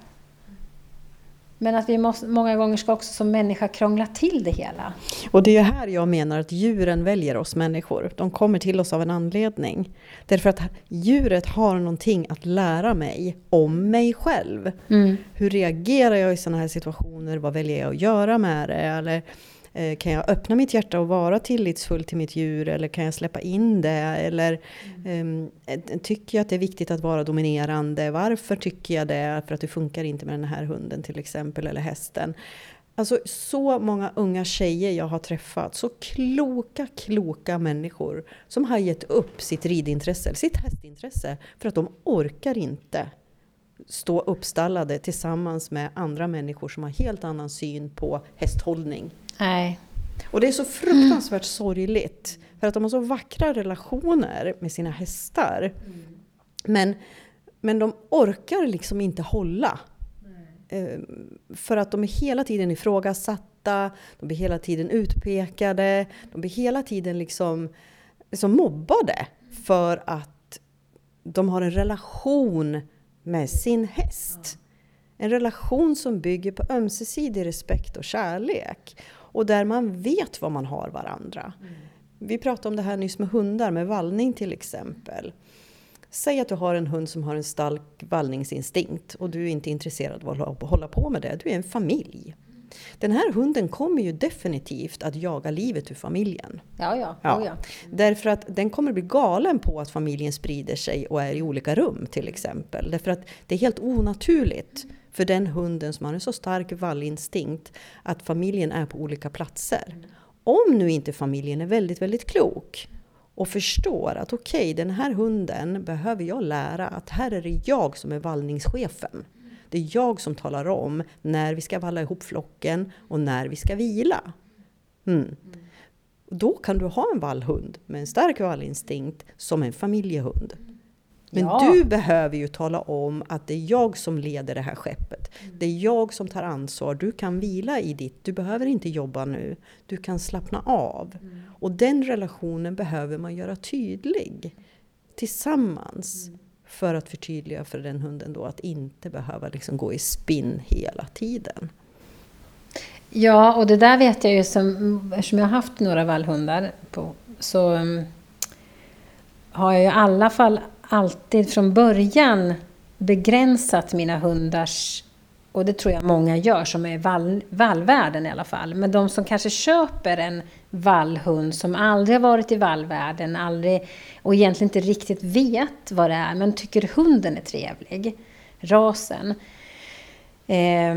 Men att vi måste, många gånger ska också som människa krångla till det hela. Och det är här jag menar att djuren väljer oss människor. De kommer till oss av en anledning. Därför att djuret har någonting att lära mig om mig själv. Mm. Hur reagerar jag i sådana här situationer? Vad väljer jag att göra med det? Eller kan jag öppna mitt hjärta och vara tillitsfull till mitt djur eller kan jag släppa in det? Eller mm. um, tycker jag att det är viktigt att vara dominerande? Varför tycker jag det? För att det funkar inte med den här hunden till exempel, eller hästen. Alltså så många unga tjejer jag har träffat, så kloka, kloka människor som har gett upp sitt ridintresse, sitt hästintresse, för att de orkar inte stå uppstallade tillsammans med andra människor som har helt annan syn på hästhållning. Nej. Och det är så fruktansvärt mm. sorgligt. För att de har så vackra relationer med sina hästar. Mm. Men, men de orkar liksom inte hålla. Eh, för att de är hela tiden ifrågasatta, de blir hela tiden utpekade, de blir hela tiden liksom, liksom mobbade. För att de har en relation med sin häst. En relation som bygger på ömsesidig respekt och kärlek. Och där man vet vad man har varandra. Mm. Vi pratade om det här nyss med hundar, med vallning till exempel. Säg att du har en hund som har en stark vallningsinstinkt och du är inte intresserad av att hålla på med det. Du är en familj. Den här hunden kommer ju definitivt att jaga livet ur familjen. Ja, ja. ja. Oh, ja. Därför att den kommer bli galen på att familjen sprider sig och är i olika rum till exempel. Därför att det är helt onaturligt för den hunden som har en så stark vallinstinkt att familjen är på olika platser. Om nu inte familjen är väldigt, väldigt klok och förstår att okej, okay, den här hunden behöver jag lära att här är det jag som är vallningschefen. Det är jag som talar om när vi ska valla ihop flocken och när vi ska vila. Mm. Då kan du ha en vallhund med en stark vallinstinkt som en familjehund. Men ja. du behöver ju tala om att det är jag som leder det här skeppet. Det är jag som tar ansvar. Du kan vila i ditt. Du behöver inte jobba nu. Du kan slappna av. Mm. Och den relationen behöver man göra tydlig tillsammans. Mm. För att förtydliga för den hunden då att inte behöva liksom gå i spinn hela tiden. Ja, och det där vet jag ju som, eftersom jag har haft några vallhundar på, så um, har jag i alla fall alltid från början begränsat mina hundars och det tror jag många gör som är vall, vallvärlden i alla fall. Men de som kanske köper en vallhund som aldrig har varit i vallvärlden aldrig, och egentligen inte riktigt vet vad det är men tycker hunden är trevlig, rasen. Eh,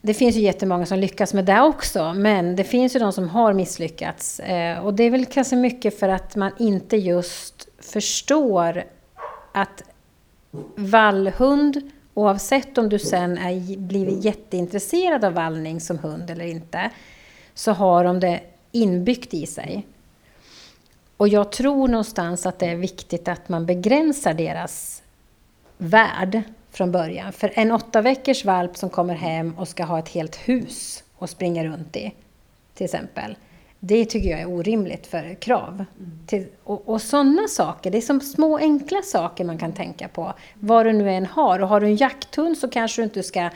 det finns ju jättemånga som lyckas med det också, men det finns ju de som har misslyckats. Eh, och det är väl kanske mycket för att man inte just förstår att vallhund, oavsett om du sen är, blivit jätteintresserad av vallning som hund eller inte, så har de det inbyggt i sig. Och jag tror någonstans att det är viktigt att man begränsar deras värld från början. För en åtta veckors valp som kommer hem och ska ha ett helt hus att springa runt i, till exempel. Det tycker jag är orimligt för krav. Mm. Och, och sådana saker, det är som små enkla saker man kan tänka på. Vad du nu än har. Och har du en jakthund så kanske du inte ska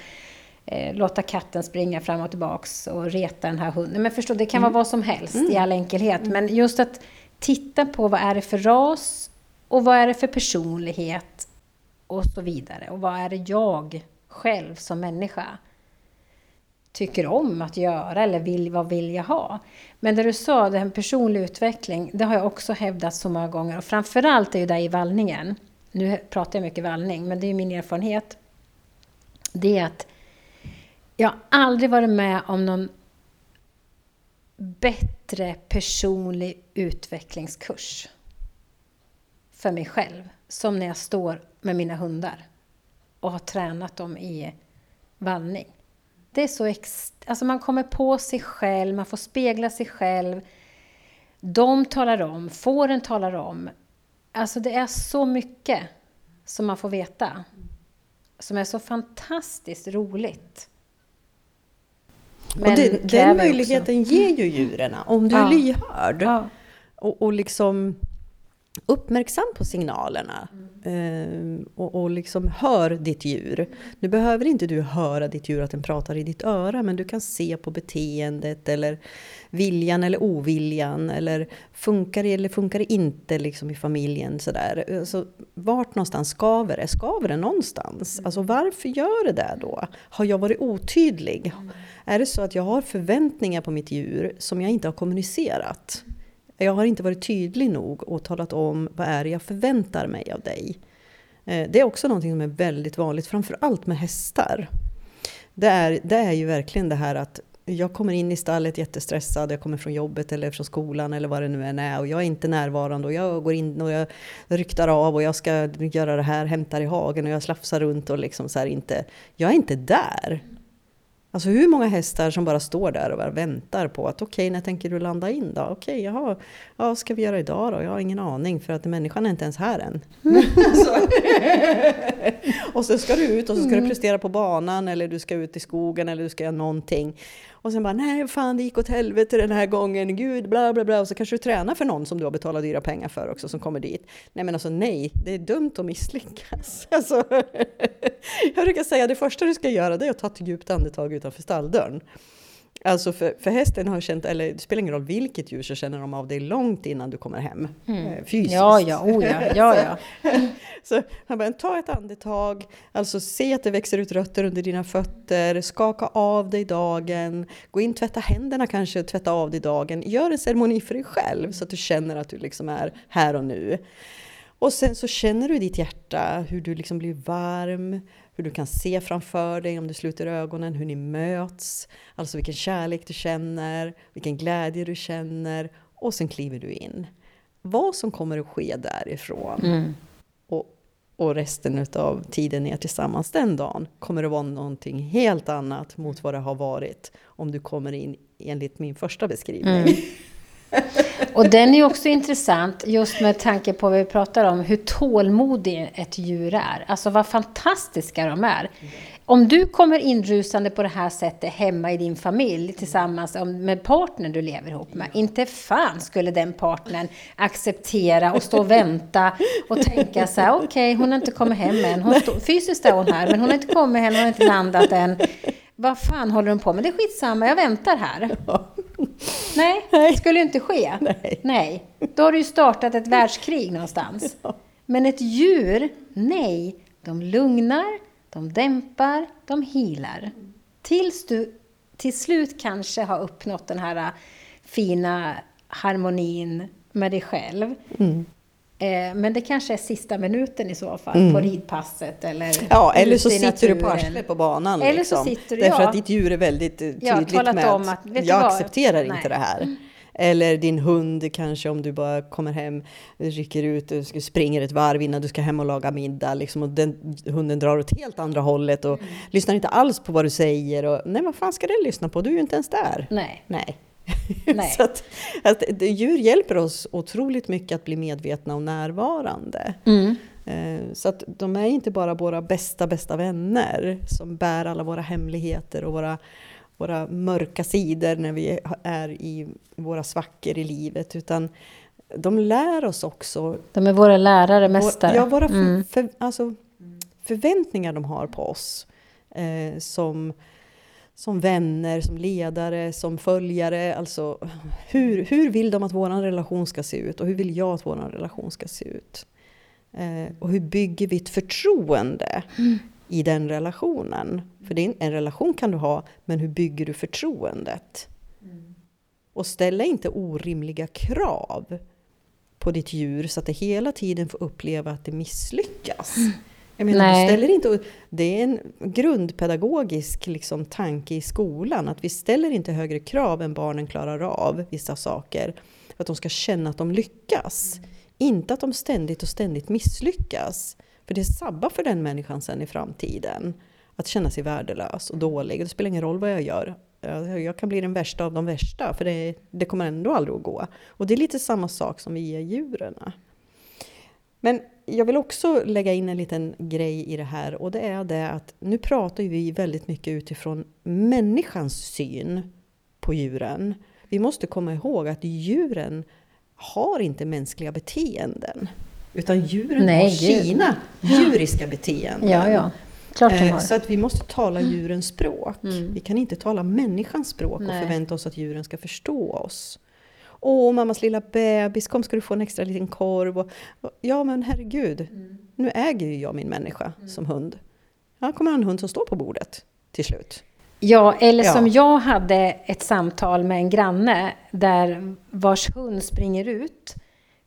eh, låta katten springa fram och tillbaks och reta den här hunden. Men förstå, det kan mm. vara vad som helst mm. i all enkelhet. Mm. Men just att titta på vad är det för ras och vad är det för personlighet och så vidare. Och vad är det jag själv som människa tycker om att göra eller vill, vad vill jag ha? Men det du sa, det här med personlig utveckling, det har jag också hävdat så många gånger. Och framförallt är ju det i vallningen. Nu pratar jag mycket vallning, men det är min erfarenhet. Det är att jag har aldrig varit med om någon bättre personlig utvecklingskurs för mig själv. Som när jag står med mina hundar och har tränat dem i vallning. Det är så ex alltså man kommer på sig själv, man får spegla sig själv. De talar om, fåren talar om. Alltså det är så mycket som man får veta. Som är så fantastiskt roligt. Men och det, den möjligheten också. ger ju djuren, om du är lyhörd. Ja. Och, och liksom uppmärksam på signalerna mm. eh, och, och liksom hör ditt djur. Nu behöver inte du höra ditt djur att den pratar i ditt öra, men du kan se på beteendet eller viljan eller oviljan eller funkar det eller funkar det inte liksom i familjen sådär. Alltså, vart någonstans skaver det? Skaver det någonstans? Mm. Alltså varför gör det det då? Har jag varit otydlig? Mm. Är det så att jag har förväntningar på mitt djur som jag inte har kommunicerat? Jag har inte varit tydlig nog och talat om vad är det jag förväntar mig av dig. Eh, det är också någonting som är väldigt vanligt, framförallt med hästar. Det är, det är ju verkligen det här att jag kommer in i stallet jättestressad, jag kommer från jobbet eller från skolan eller vad det nu än är och jag är inte närvarande och jag går in och jag ryktar av och jag ska göra det här, hämtar i hagen och jag slafsar runt och liksom så här inte, jag är inte där. Alltså hur många hästar som bara står där och bara väntar på att okej, okay, när tänker du landa in då? Okej, okay, jaha, ja, vad ska vi göra idag då? Jag har ingen aning för att människan är inte ens här än. och så ska du ut och så ska du mm. prestera på banan eller du ska ut i skogen eller du ska göra någonting. Och sen bara, nej fan det gick åt helvete den här gången, gud bla bla bla. Och så kanske du tränar för någon som du har betalat dyra pengar för också som kommer dit. Nej men alltså nej, det är dumt att misslyckas. Alltså, jag brukar säga det första du ska göra det är att ta ett djupt andetag utanför stalldörren. Alltså för, för hästen har känt, eller det spelar ingen roll vilket djur, så känner de av dig långt innan du kommer hem. Mm. Fysiskt. Ja, ja, oh ja, ja, ja. så han bara, ta ett andetag, alltså se att det växer ut rötter under dina fötter, skaka av dig dagen, gå in, tvätta händerna kanske, tvätta av dig dagen. Gör en ceremoni för dig själv så att du känner att du liksom är här och nu. Och sen så känner du i ditt hjärta hur du liksom blir varm, hur du kan se framför dig om du sluter ögonen, hur ni möts, alltså vilken kärlek du känner, vilken glädje du känner och sen kliver du in. Vad som kommer att ske därifrån mm. och, och resten av tiden ner tillsammans den dagen kommer att vara någonting helt annat mot vad det har varit om du kommer in enligt min första beskrivning. Mm. Och den är också intressant just med tanke på vad vi pratar om, hur tålmodig ett djur är. Alltså vad fantastiska de är. Om du kommer inrusande på det här sättet hemma i din familj tillsammans med partnern du lever ihop med, inte fan skulle den partnern acceptera och stå och vänta och tänka så här, okej, okay, hon har inte kommit hem än. Hon stod, fysiskt är hon här, men hon har inte kommit hem, hon har inte landat än. Vad fan håller hon på med? Det är skitsamma, jag väntar här. Nej, det skulle ju inte ske. Nej. nej. Då har du ju startat ett världskrig någonstans. Ja. Men ett djur, nej. De lugnar, de dämpar, de healar. Tills du till slut kanske har uppnått den här äh, fina harmonin med dig själv. Mm. Eh, men det kanske är sista minuten i så fall, mm. på ridpasset eller Ja, eller så sitter du på arslet på banan. Eller liksom. så sitter du, Därför ja. att ditt djur är väldigt eh, tydligt ja, med att, att jag accepterar Nej. inte det här. Eller din hund kanske om du bara kommer hem, rycker ut och springer ett varv innan du ska hem och laga middag. Liksom, och den, hunden drar åt helt andra hållet och mm. lyssnar inte alls på vad du säger. Och, nej, vad fan ska den lyssna på? Du är ju inte ens där. Nej. nej. så att, att, djur hjälper oss otroligt mycket att bli medvetna och närvarande. Mm. Eh, så att de är inte bara våra bästa, bästa vänner som bär alla våra hemligheter och våra, våra mörka sidor när vi är i våra svackor i livet, utan de lär oss också. De är våra lärare, mästare. Ja, våra för, mm. för, alltså, förväntningar de har på oss. Eh, som som vänner, som ledare, som följare. Alltså, hur, hur vill de att vår relation ska se ut? Och hur vill jag att vår relation ska se ut? Eh, och hur bygger vi ett förtroende mm. i den relationen? För det är en relation kan du ha, men hur bygger du förtroendet? Mm. Och ställa inte orimliga krav på ditt djur så att det hela tiden får uppleva att det misslyckas. Mm. Jag menar, Nej. ställer inte, det är en grundpedagogisk liksom, tanke i skolan att vi ställer inte högre krav än barnen klarar av vissa saker. Att de ska känna att de lyckas. Mm. Inte att de ständigt och ständigt misslyckas. För det sabbar för den människan sen i framtiden. Att känna sig värdelös och dålig. Det spelar ingen roll vad jag gör. Jag kan bli den värsta av de värsta, för det, det kommer ändå aldrig att gå. Och det är lite samma sak som vi ger djuren. Men jag vill också lägga in en liten grej i det här och det är det att nu pratar vi väldigt mycket utifrån människans syn på djuren. Vi måste komma ihåg att djuren har inte mänskliga beteenden. Utan djuren Nej, har sina djuriska beteenden. Ja, ja. Eh. Så att vi måste tala djurens språk. Mm. Vi kan inte tala människans språk Nej. och förvänta oss att djuren ska förstå oss. Åh, mammas lilla bebis, kom ska du få en extra liten korv. Och, ja, men herregud, mm. nu äger ju jag min människa mm. som hund. Jag kommer ha en hund som står på bordet till slut. Ja, eller ja. som jag hade ett samtal med en granne där vars hund springer ut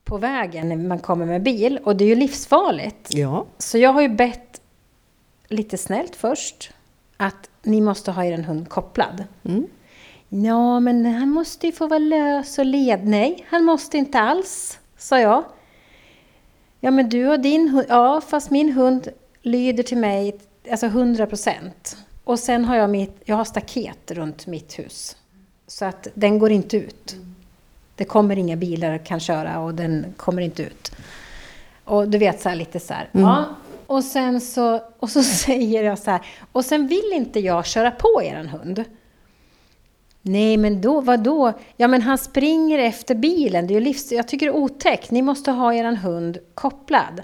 på vägen när man kommer med bil och det är ju livsfarligt. Ja. Så jag har ju bett lite snällt först att ni måste ha er hund kopplad. Mm. Ja, men han måste ju få vara lös och led. Nej, han måste inte alls, sa jag. Ja, men du och din hund, ja, fast min hund lyder till mig, alltså 100 procent. Och sen har jag mitt, jag har staket runt mitt hus. Så att den går inte ut. Det kommer inga bilar kan köra och den kommer inte ut. Och du vet så här lite så här, mm. ja. Och sen så, och så säger jag så här, och sen vill inte jag köra på eran hund. Nej, men då, vad då? Ja, men han springer efter bilen. Det är livs... Jag tycker det är otäckt. Ni måste ha er hund kopplad.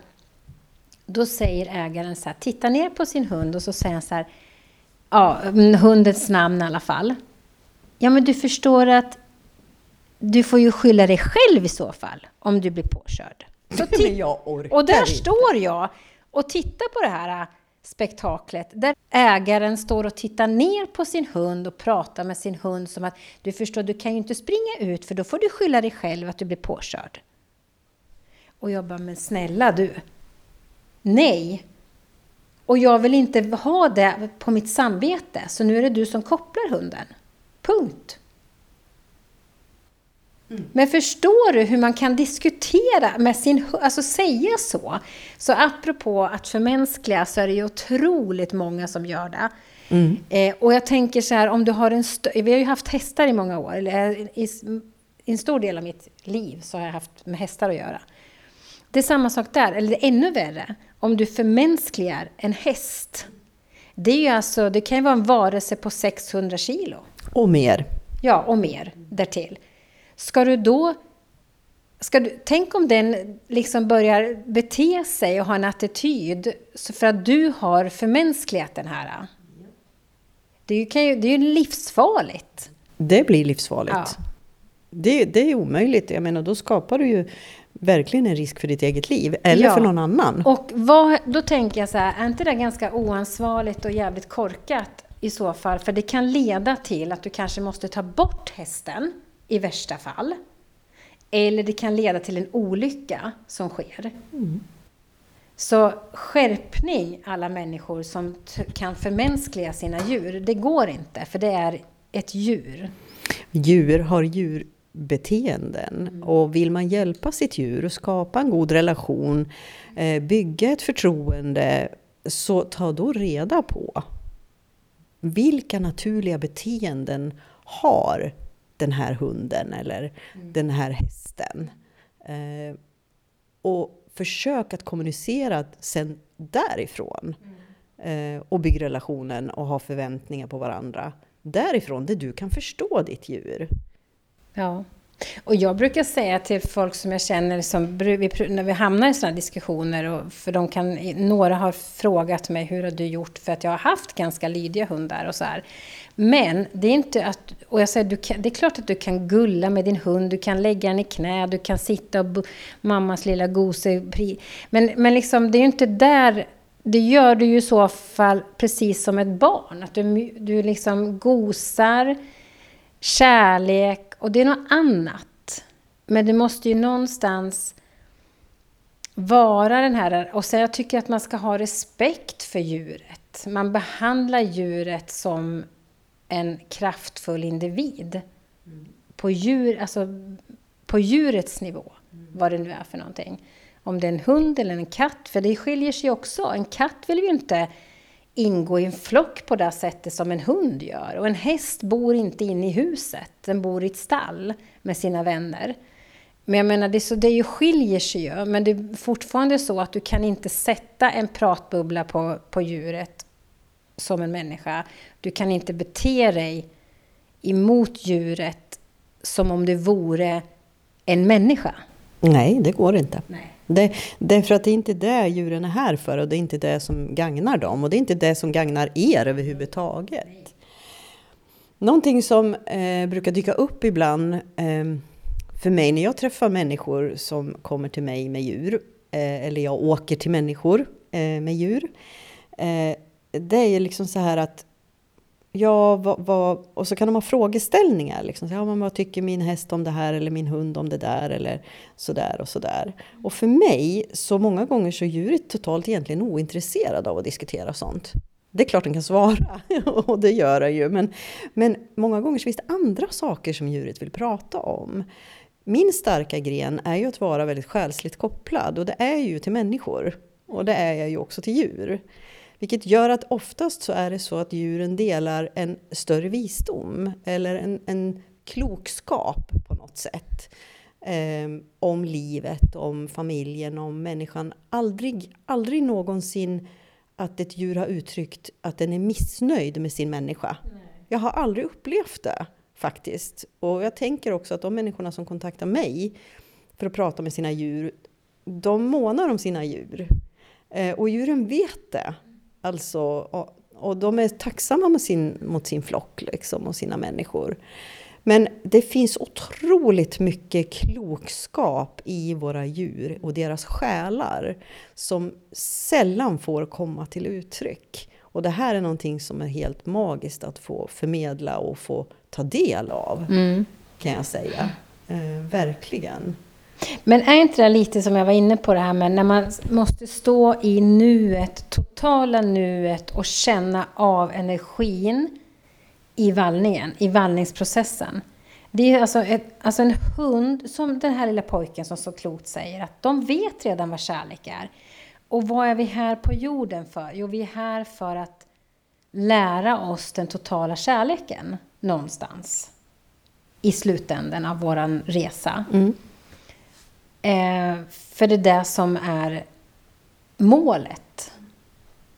Då säger ägaren så här, titta ner på sin hund och så säger han så här, ja, hundens namn i alla fall. Ja, men du förstår att du får ju skylla dig själv i så fall, om du blir påkörd. Så och där inte. står jag och tittar på det här spektaklet där ägaren står och tittar ner på sin hund och pratar med sin hund som att du förstår, du kan ju inte springa ut för då får du skylla dig själv att du blir påkörd. Och jag bara, men snälla du. Nej. Och jag vill inte ha det på mitt samvete, så nu är det du som kopplar hunden. Punkt. Men förstår du hur man kan diskutera med sin alltså säga så? Så apropå att förmänskliga så är det ju otroligt många som gör det. Eh, och jag tänker så här, om du har en Vi har ju haft hästar i många år, eller i, i, i en stor del av mitt liv så har jag haft med hästar att göra. Det är samma sak där, eller ännu värre. Om du förmänskligar en häst. Det är ju alltså, det kan ju vara en varelse på 600 kilo. Och mer. Ja, och mer därtill. Ska du då... Ska du, tänk om den liksom börjar bete sig och ha en attityd för att du har förmänskligat den här. Det är ju, kan ju, det är ju livsfarligt. Det blir livsfarligt. Ja. Det, det är omöjligt. Jag menar, då skapar du ju verkligen en risk för ditt eget liv. Eller Ja. för någon annan. Och vad, då tänker jag så här, är inte det ganska oansvarigt och jävligt korkat i så fall? För det kan leda till att du kanske måste ta bort hästen i värsta fall. Eller det kan leda till en olycka som sker. Så skärpning alla människor som kan förmänskliga sina djur. Det går inte, för det är ett djur. Djur har djurbeteenden. Och vill man hjälpa sitt djur och skapa en god relation, eh, bygga ett förtroende, så ta då reda på vilka naturliga beteenden har den här hunden eller den här hästen. Eh, och försök att kommunicera sen därifrån. Eh, och bygg relationen och ha förväntningar på varandra. Därifrån, där du kan förstå ditt djur. Ja. Och jag brukar säga till folk som jag känner, som, när vi hamnar i sådana diskussioner, och för de kan, några har frågat mig hur har du gjort för att jag har haft ganska lydiga hundar och så här. Men det är inte att, och jag säger, du kan, det är klart att du kan gulla med din hund, du kan lägga den i knä, du kan sitta och mammas lilla gose, men, men liksom det är ju inte där det gör du ju i så fall precis som ett barn. Att du, du liksom gosar, kärlek och det är något annat. Men det måste ju någonstans vara den här... Och så jag tycker att man ska ha respekt för djuret. Man behandlar djuret som en kraftfull individ. På, djur, alltså, på djurets nivå, vad det nu är för någonting. Om det är en hund eller en katt, för det skiljer sig också. En katt vill ju inte ingå i en flock på det sättet som en hund gör. Och en häst bor inte inne i huset, den bor i ett stall med sina vänner. Men jag menar, det, är så, det är ju skiljer sig ju, men det är fortfarande så att du kan inte sätta en pratbubbla på, på djuret som en människa. Du kan inte bete dig emot djuret som om det vore en människa. Nej, det går inte. Nej. Det, därför att det är inte det djuren är här för och det är inte det som gagnar dem och det är inte det som gagnar er överhuvudtaget. Någonting som eh, brukar dyka upp ibland eh, för mig när jag träffar människor som kommer till mig med djur, eh, eller jag åker till människor eh, med djur, eh, det är liksom så här att Ja, vad, vad, och så kan de ha frågeställningar. Liksom. Så, Ja, men vad tycker min häst om det här eller min hund om det där eller sådär och sådär. Och för mig, så många gånger så är djuret totalt egentligen ointresserad av att diskutera sånt. Det är klart den kan svara, och det gör den ju. Men, men många gånger så finns det andra saker som djuret vill prata om. Min starka gren är ju att vara väldigt själsligt kopplad och det är ju till människor. Och det är jag ju också till djur. Vilket gör att oftast så är det så att djuren delar en större visdom eller en, en klokskap på något sätt. Eh, om livet, om familjen, om människan. Aldrig, aldrig någonsin att ett djur har uttryckt att den är missnöjd med sin människa. Jag har aldrig upplevt det faktiskt. Och jag tänker också att de människorna som kontaktar mig för att prata med sina djur, de månar om sina djur. Eh, och djuren vet det. Alltså, Och de är tacksamma mot sin, mot sin flock liksom, och sina människor. Men det finns otroligt mycket klokskap i våra djur och deras själar som sällan får komma till uttryck. Och det här är någonting som är helt magiskt att få förmedla och få ta del av, mm. kan jag säga. Eh, verkligen. Men är inte det lite som jag var inne på det här med när man måste stå i nuet, totala nuet och känna av energin i vallningen, i vallningsprocessen. Det är alltså, ett, alltså en hund, som den här lilla pojken som så klokt säger, att de vet redan vad kärlek är. Och vad är vi här på jorden för? Jo, vi är här för att lära oss den totala kärleken någonstans i slutänden av vår resa. Mm. Eh, för det är det som är målet.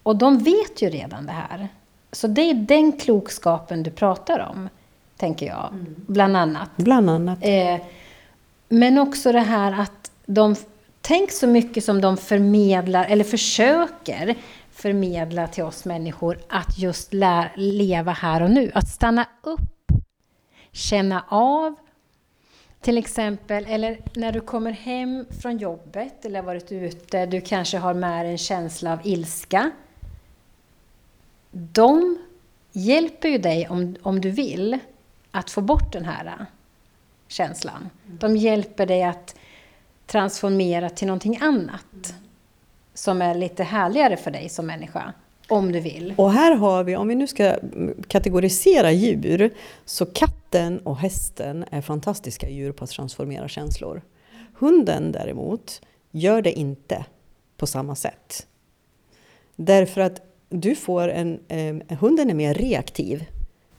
Och de vet ju redan det här. Så det är den klokskapen du pratar om, tänker jag. Mm. Bland annat. Bland annat. Eh, men också det här att de... Tänk så mycket som de förmedlar, eller försöker förmedla till oss människor att just lä- leva här och nu. Att stanna upp, känna av, till exempel, eller när du kommer hem från jobbet eller varit ute, du kanske har med en känsla av ilska. De hjälper ju dig, om, om du vill, att få bort den här känslan. De hjälper dig att transformera till någonting annat som är lite härligare för dig som människa. Om du vill. Och här har vi, om vi nu ska kategorisera djur, så katten och hästen är fantastiska djur på att transformera känslor. Hunden däremot gör det inte på samma sätt. Därför att du får en, eh, hunden är mer reaktiv.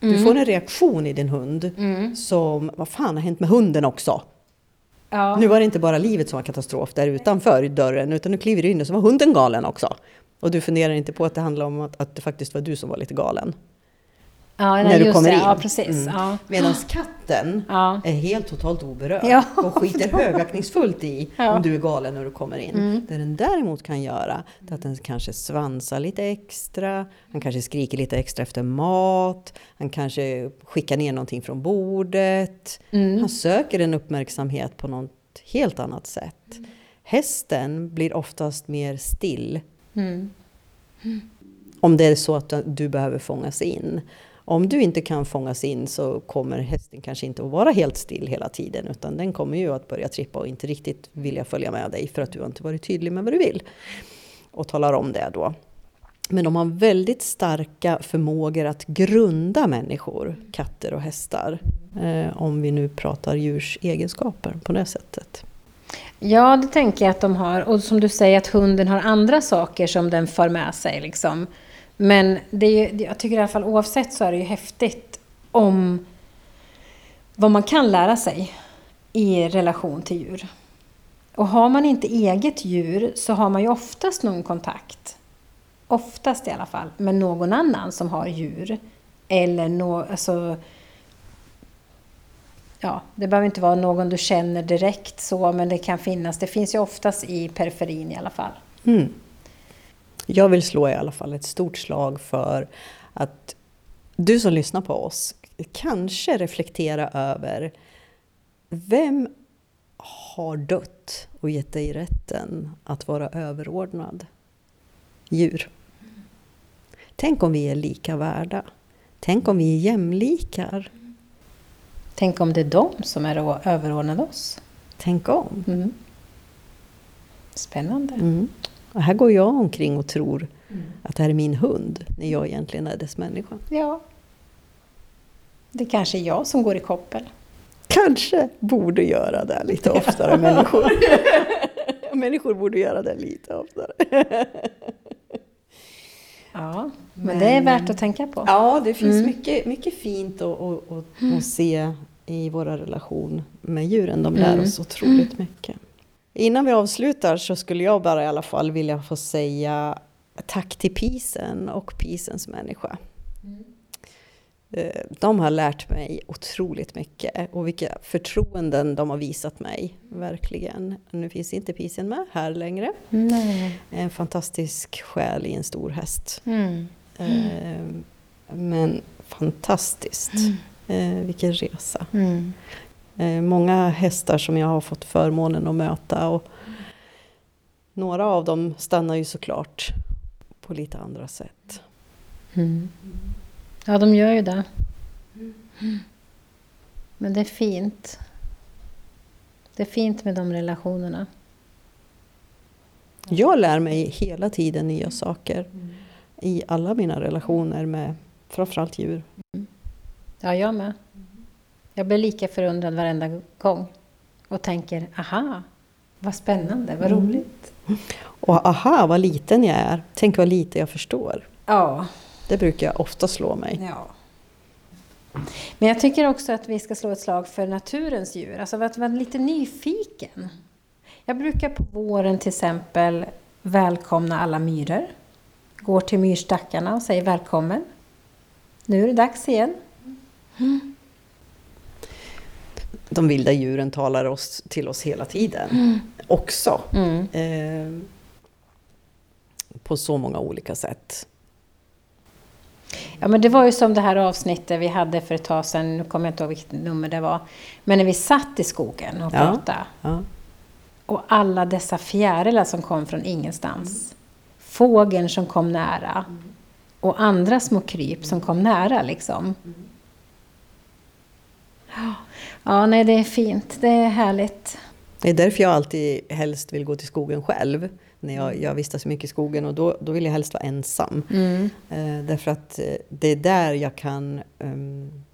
Du mm. får en reaktion i din hund mm. som, vad fan har hänt med hunden också? Ja. Nu var det inte bara livet som var katastrof där utanför dörren, utan nu kliver du in och så var hunden galen också. Och du funderar inte på att det handlar om att, att det faktiskt var du som var lite galen. Ja, när du kommer in. Ja, precis. Mm. Ja. Medan katten ja. är helt totalt oberörd ja. och skiter högaktningsfullt i om du är galen när du kommer in. Mm. Det den däremot kan göra är att den kanske svansar lite extra, han kanske skriker lite extra efter mat, han kanske skickar ner någonting från bordet. Mm. Han söker en uppmärksamhet på något helt annat sätt. Hästen blir oftast mer still Mm. Om det är så att du behöver fångas in. Om du inte kan fångas in så kommer hästen kanske inte att vara helt still hela tiden utan den kommer ju att börja trippa och inte riktigt vilja följa med dig för att du har inte varit tydlig med vad du vill. Och talar om det då. Men de har väldigt starka förmågor att grunda människor, katter och hästar. Eh, om vi nu pratar djurs egenskaper på det sättet. Ja, det tänker jag att de har. Och som du säger att hunden har andra saker som den för med sig. Liksom. Men det är ju, jag tycker i alla fall oavsett så är det ju häftigt om vad man kan lära sig i relation till djur. Och har man inte eget djur så har man ju oftast någon kontakt, oftast i alla fall, med någon annan som har djur. Eller no, alltså, ja, det behöver inte vara någon du känner direkt så, men det kan finnas. Det finns ju oftast i periferin i alla fall. Mm. Jag vill slå i alla fall ett stort slag för att du som lyssnar på oss kanske reflektera över vem har dött och gett dig rätten att vara överordnad? Djur. Tänk om vi är lika värda. Tänk om vi är jämlikar. Tänk om det är de som är överordnade oss? Tänk om. Mm. Spännande. Mm. Och här går jag omkring och tror mm. att det här är min hund, när jag egentligen är dess människa. Ja. Det kanske är jag som går i koppel. Kanske borde göra det lite oftare, människor. människor borde göra det lite oftare. ja, men, men, det är värt att tänka på. Ja, det finns mm. mycket, mycket fint att, att, att, att se i vår relation med djuren. De lär mm. oss otroligt mycket. Innan vi avslutar så skulle jag bara i alla fall vilja få säga tack till Pisen och Pisens människa. Mm. Eh, de har lärt mig otroligt mycket och vilka förtroenden de har visat mig. Verkligen. Nu finns inte Pisen med här längre. Nej. En fantastisk själ i en stor häst. Mm. Eh, men fantastiskt. Eh, vilken resa. Mm. Eh, många hästar som jag har fått förmånen att möta. Och några av dem stannar ju såklart på lite andra sätt. Mm. Ja, de gör ju det. Men det är fint. Det är fint med de relationerna. Jag lär mig hela tiden nya saker i alla mina relationer med framförallt djur. Ja, jag med. Jag blir lika förundrad varenda gång och tänker, aha, vad spännande, vad Mm. roligt. Och aha, vad liten jag är. Tänk vad lite jag förstår. Ja. Det brukar jag ofta slå mig. ja. Men jag tycker också att vi ska slå ett slag för naturens djur, alltså att vara lite nyfiken. Jag brukar på våren till exempel välkomna alla myror. Går till myrstackarna och säger välkommen. Nu är det dags igen. De vilda djuren talar oss, till oss hela tiden. Också. Mm. Eh, på så många olika sätt. Ja, men det var ju som det här avsnittet vi hade för ett tag sedan, nu kommer jag inte ihåg vilket nummer det var. Men när vi satt i skogen och pratade. Ja. Och alla dessa fjärilar som kom från ingenstans. Fågeln som kom nära. Och andra små kryp som kom nära liksom. Ja. Ja, nej det är fint. Det är härligt. Det är därför jag alltid helst vill gå till skogen själv. När jag, jag vistas mycket i skogen och då, då vill jag helst vara ensam. Mm. Eh, därför att eh, det är där jag kan ehm,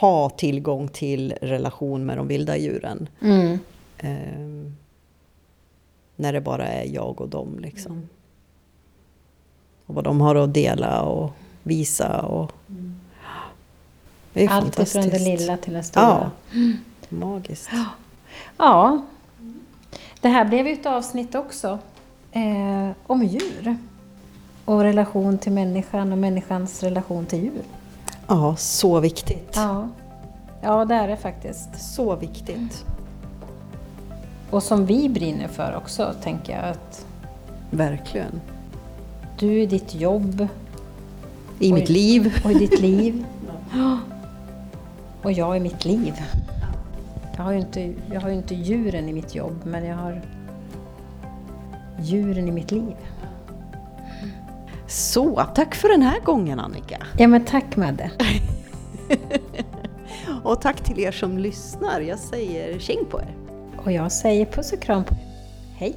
ha tillgång till relation med de vilda djuren. Mm. Ehm, när det bara är jag och dem liksom. Och vad de har att dela och visa och... Det är Allt ifrån det lilla till det stora. Ja. Magiskt. Ja. Det här blev ju ett avsnitt också eh, om djur. Och relation till människan och människans relation till djur. Ja, så viktigt. Ja, ja det är det faktiskt. Så viktigt. Och som vi brinner för också, tänker jag. Att Verkligen. du i ditt jobb I mitt liv. och i ditt liv. Och jag i mitt liv. Jag har, ju inte, jag har inte djuren i mitt jobb, men jag har djuren i mitt liv. Så, tack för den här gången Annika. Ja, men tack Madde. Och tack till er som lyssnar. Jag säger tjing på er. Och jag säger puss och kram på er. Hej!